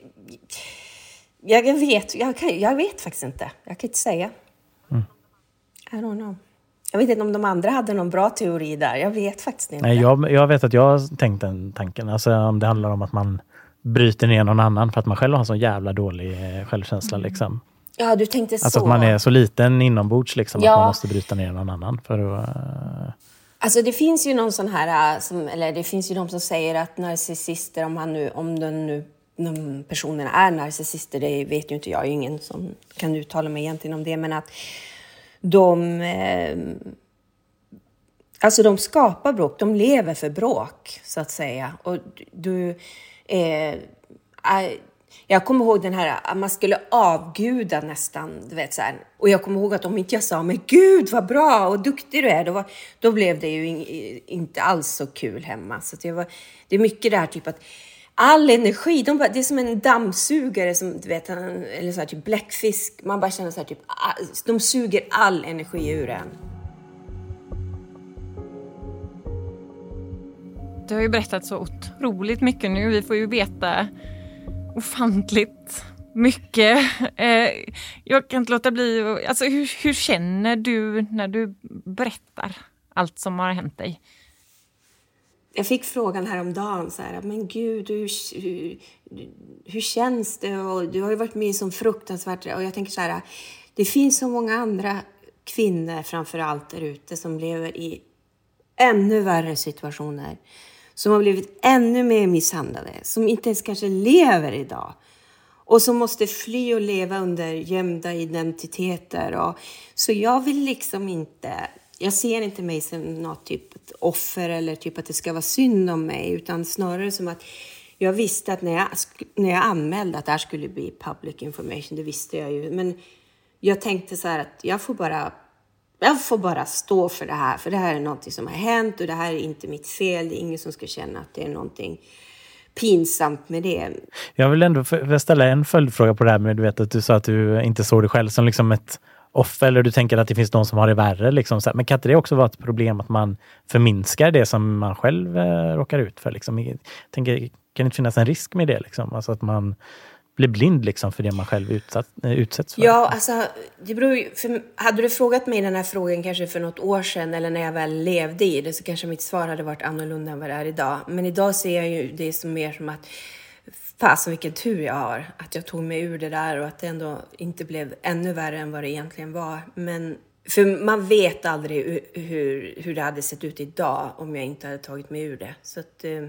jag, jag, vet, jag, jag vet faktiskt inte. Jag kan inte säga. Mm. I don't know. Jag vet inte om de andra hade någon bra teori där. Jag vet faktiskt inte. Nej, jag, jag vet att jag har tänkt den tanken. Alltså om det handlar om att man bryter ner någon annan för att man själv har så jävla dålig eh, självkänsla. Mm. Liksom. Ja, du tänkte så. Alltså att man är så liten inombords liksom, ja. att man måste bryta ner någon annan. För att, uh... Alltså det finns ju någon sån här, äh, som, eller det finns ju de som säger att narcissister, om, han nu, om den nu de personerna är narcissister, det vet ju inte jag, jag är ingen som kan uttala mig egentligen om det, men att de... Eh, alltså de skapar bråk, de lever för bråk, så att säga. Och du... Eh, jag kommer ihåg den här, man skulle avguda nästan, du vet så här. Och jag kommer ihåg att om inte jag sa, men gud vad bra och duktig du är, då, var, då blev det ju in, inte alls så kul hemma. Så det, var, det är mycket det här typ att all energi. De bara, det är som en dammsugare, som, du vet, eller så här, typ bläckfisk. Man bara känner så här, typ, ah, de suger all energi ur en. Du har ju berättat så otroligt mycket nu. Vi får ju veta ofantligt mycket. Eh, jag kan inte låta bli alltså hur, hur känner du när du berättar allt som har hänt dig? Jag fick frågan häromdagen, så här, men gud, hur, hur, hur känns det? Och du har ju varit med som fruktansvärt... Och jag tänker så här, det finns så många andra kvinnor framför allt där ute som lever i ännu värre situationer. Som har blivit ännu mer misshandlade, som inte ens kanske lever idag. Och som måste fly och leva under gömda identiteter. Och, så jag vill liksom inte jag ser inte mig som något typ offer eller typ att det ska vara synd om mig, utan snarare som att jag visste att när jag, när jag anmälde att det här skulle bli public information, det visste jag ju, men jag tänkte så här att jag får bara jag får bara stå för det här, för det här är någonting som har hänt och det här är inte mitt fel. Det är ingen som ska känna att det är någonting pinsamt med det. Jag vill ändå ställa en följdfråga på det här med du vet att du sa att du inte såg dig själv som liksom ett off eller du tänker att det finns de som har det värre. Liksom. Men kan inte det också vara ett problem att man förminskar det som man själv eh, råkar ut för? Liksom? Jag tänker, kan det inte finnas en risk med det? Liksom? Alltså att man blir blind liksom, för det man själv utsatt, eh, utsätts för? Ja, alltså, det beror ju, för, hade du frågat mig den här frågan kanske för något år sedan eller när jag väl levde i det så kanske mitt svar hade varit annorlunda än vad det är idag. Men idag ser jag ju det som mer som att fasen vilken tur jag har att jag tog mig ur det där och att det ändå inte blev ännu värre än vad det egentligen var. Men för man vet aldrig hur, hur det hade sett ut idag om jag inte hade tagit mig ur det. Så att, eh,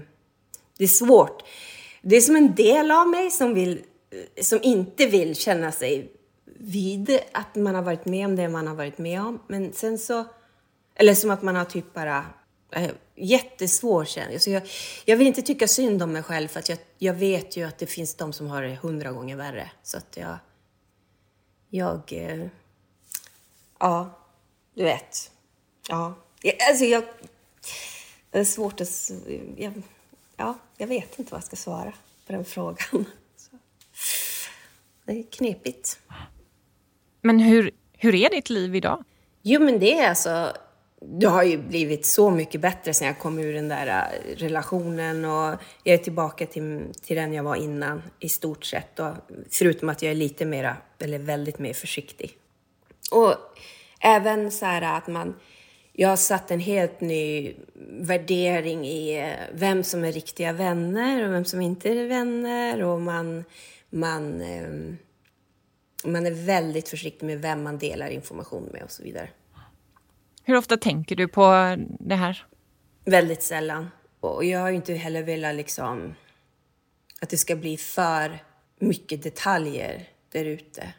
det är svårt. Det är som en del av mig som, vill, eh, som inte vill känna sig vid att man har varit med om det man har varit med om. Men sen så, eller som att man har typ bara eh, jättesvår känsla. Så jag, jag vill inte tycka synd om mig själv för att jag, jag vet ju att det finns de som har det hundra gånger värre. Så att jag... Jag... Eh, ja, du vet. Ja. Jag, alltså jag... Det är svårt att... Jag, ja, jag vet inte vad jag ska svara på den frågan. Så. Det är knepigt. Men hur, hur är ditt liv idag? Jo, men det är alltså det har ju blivit så mycket bättre sen jag kom ur den där äh, relationen och jag är tillbaka till, till den jag var innan i stort sett. Och, förutom att jag är lite mera, eller väldigt mer försiktig. Och även så här att man, jag har satt en helt ny värdering i äh, vem som är riktiga vänner och vem som inte är vänner och man, man, ähm, man är väldigt försiktig med vem man delar information med och så vidare. Hur ofta tänker du på det här? Väldigt sällan. Och jag har inte heller velat liksom att det ska bli för mycket detaljer där ute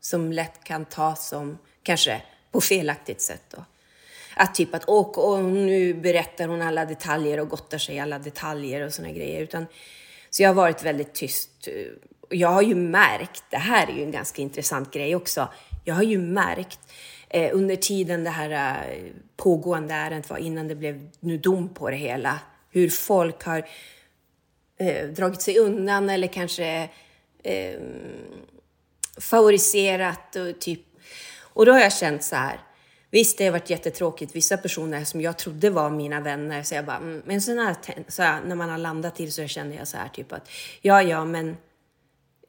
som lätt kan tas som, kanske på felaktigt sätt då. Att typ att åh, åh, nu berättar hon alla detaljer och gottar sig i alla detaljer och såna grejer. Utan, så jag har varit väldigt tyst. Och jag har ju märkt, det här är ju en ganska intressant grej också, jag har ju märkt eh, under tiden det här eh, pågående ärendet var, innan det blev nu dom på det hela, hur folk har eh, dragit sig undan eller kanske eh, favoriserat och typ... Och då har jag känt så här, Visst, det har varit jättetråkigt. Vissa personer som jag trodde var mina vänner, så jag bara, mm. men sen när, så här, när man har landat till så känner jag så här typ att, ja, ja, men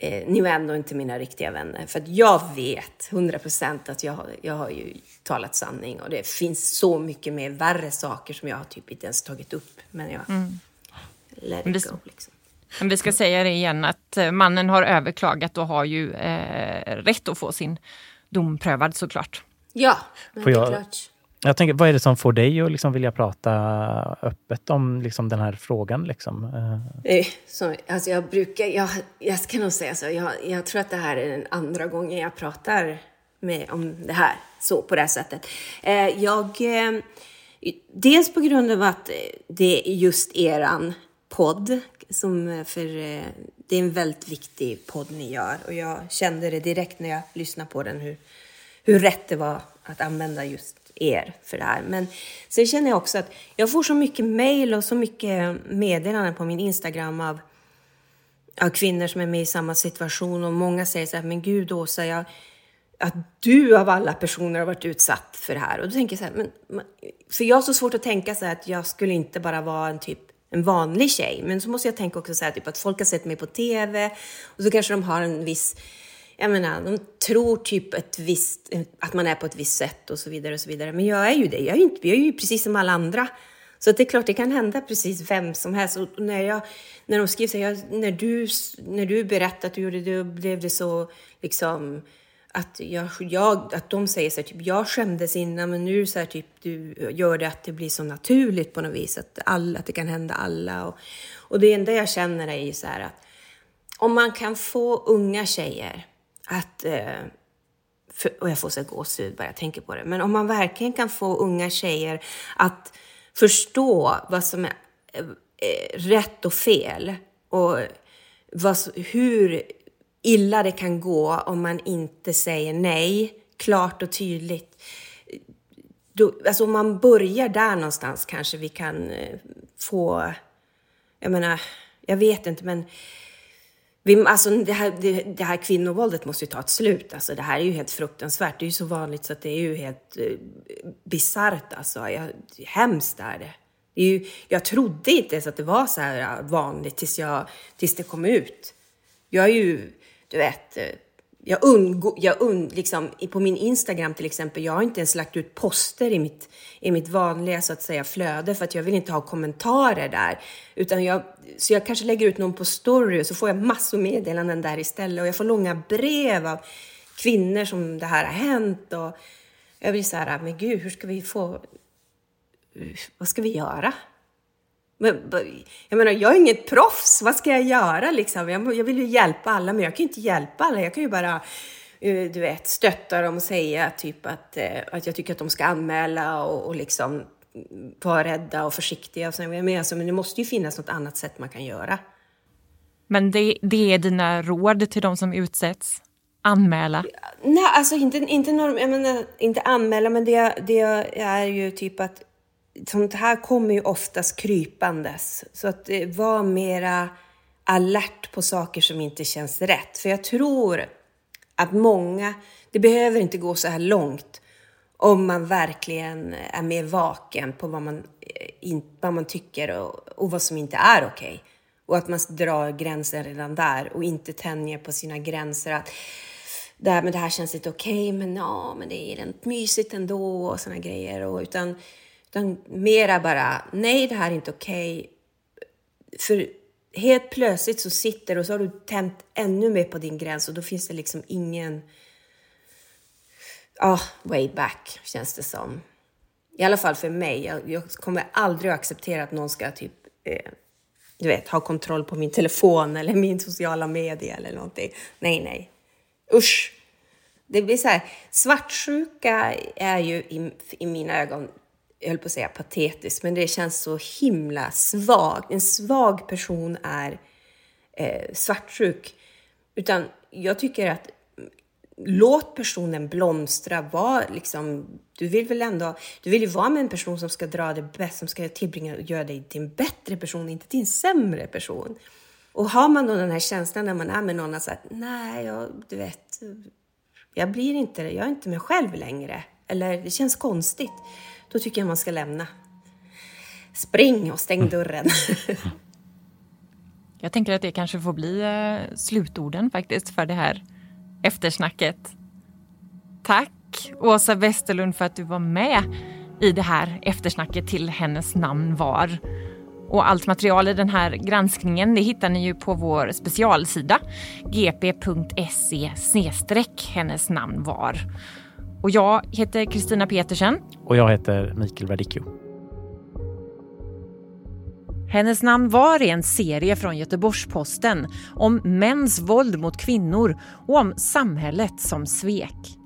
eh, ni var ändå inte mina riktiga vänner. För att jag vet, 100 procent, att jag, jag har ju talat sanning. Och det finns så mycket mer värre saker som jag har typ inte ens tagit upp. Men jag mm. let it go. Liksom. Men vi ska säga det igen att eh, mannen har överklagat och har ju eh, rätt att få sin dom prövad såklart. Ja, men Får jag, det är klart. Jag tänker, vad är det som får dig att liksom vilja prata öppet om liksom den här frågan? Liksom? Eh. Eh, så, alltså jag brukar, jag, jag ska nog säga så, jag, jag tror att det här är den andra gången jag pratar med, om det här, så på det här sättet. Eh, jag, dels på grund av att det är just eran podd, som för det är en väldigt viktig podd ni gör och jag kände det direkt när jag lyssnade på den hur, hur rätt det var att använda just er för det här. Men sen känner jag också att jag får så mycket mail och så mycket meddelanden på min Instagram av, av kvinnor som är med i samma situation och många säger så här, men gud Åsa, jag, att du av alla personer har varit utsatt för det här. Och då tänker jag så här, men, för jag har så svårt att tänka så här att jag skulle inte bara vara en typ en vanlig tjej. Men så måste jag tänka också så här, typ att folk har sett mig på TV och så kanske de har en viss jag menar, de tror typ ett visst, att man är på ett visst sätt och så vidare och så vidare. Men jag är ju det. Jag är ju, inte, jag är ju precis som alla andra. Så det är klart, det kan hända precis vem som helst. Och när, jag, när de skriver så här, när du, när du berättade att du gjorde det, blev det så liksom att, jag, jag, att de säger så här, typ, jag skämdes innan, men nu så här, typ, du gör det att det blir så naturligt på något vis, att, alla, att det kan hända alla. Och, och det enda jag känner är ju så här att om man kan få unga tjejer att eh, för, och jag får så gåshud bara jag tänker på det. Men om man verkligen kan få unga tjejer att förstå vad som är eh, eh rätt och fel och vad, hur illa det kan gå om man inte säger nej klart och tydligt. Då, alltså om man börjar där någonstans kanske vi kan eh, få, jag menar, jag vet inte men vi, alltså det här, det, det här kvinnovåldet måste ju ta ett slut. Alltså det här är ju helt fruktansvärt. Det är ju så vanligt så att det är ju helt eh, bisarrt. Alltså. Jag, hemskt är det. det är ju, jag trodde inte ens att det var så här vanligt tills, jag, tills det kom ut. Jag är ju, du vet, eh, jag undgår, jag und, liksom, på min Instagram till exempel, jag har inte ens lagt ut poster i mitt, i mitt vanliga så att säga flöde för att jag vill inte ha kommentarer där. Utan jag, så jag kanske lägger ut någon på story och så får jag massor meddelanden där istället och jag får långa brev av kvinnor som det här har hänt och jag blir så här, men gud, hur ska vi få, vad ska vi göra? Men, jag menar, jag är inget proffs. Vad ska jag göra liksom? Jag, jag vill ju hjälpa alla, men jag kan ju inte hjälpa alla. Jag kan ju bara eh, du vet, stötta dem och säga typ att, eh, att jag tycker att de ska anmäla och, och liksom vara rädda och försiktiga. Och så, men, alltså, men det måste ju finnas något annat sätt man kan göra. Men det, det är dina råd till de som utsätts? Anmäla? Nej, alltså inte, inte, norm, menar, inte anmäla, men det, det är ju typ att sånt här kommer ju oftast krypandes. Så att eh, var mera alert på saker som inte känns rätt. För jag tror att många, det behöver inte gå så här långt om man verkligen är mer vaken på vad man, eh, vad man tycker och, och vad som inte är okej. Okay. Och att man drar gränsen redan där och inte tänjer på sina gränser. Att det här, men det här känns inte okej, okay, men ja, men det är rent mysigt ändå och sådana grejer. Och, utan utan mera bara, nej det här är inte okej. Okay. För helt plötsligt så sitter och så har du tänt ännu mer på din gräns och då finns det liksom ingen... Ja, oh, way back känns det som. I alla fall för mig. Jag, jag kommer aldrig att acceptera att någon ska typ, eh, du vet, ha kontroll på min telefon eller min sociala media eller någonting. Nej, nej. Usch! Det blir så här, svartsjuka är ju i, i mina ögon jag höll på att säga patetiskt, men det känns så himla svag. En svag person är eh, svartsjuk. Utan jag tycker att mm, låt personen blomstra. Var liksom, du vill väl ändå, du vill ju vara med en person som ska dra det bäst, som ska tillbringa och göra dig till en bättre person, inte till en sämre person. Och har man då den här känslan när man är med någon att nej, jag, du vet, jag blir inte det, jag är inte mig själv längre. Eller det känns konstigt då tycker jag man ska lämna. Spring och stäng dörren. jag tänker att det kanske får bli eh, slutorden faktiskt för det här eftersnacket. Tack Åsa Westerlund för att du var med i det här eftersnacket till hennes namn var. Och allt material i den här granskningen det hittar ni ju på vår specialsida gp.se hennes namn var. Och jag heter Kristina Petersen. Och jag heter Mikael Verdicchio. Hennes namn var en serie från Göteborgs-Posten om mäns våld mot kvinnor och om samhället som svek.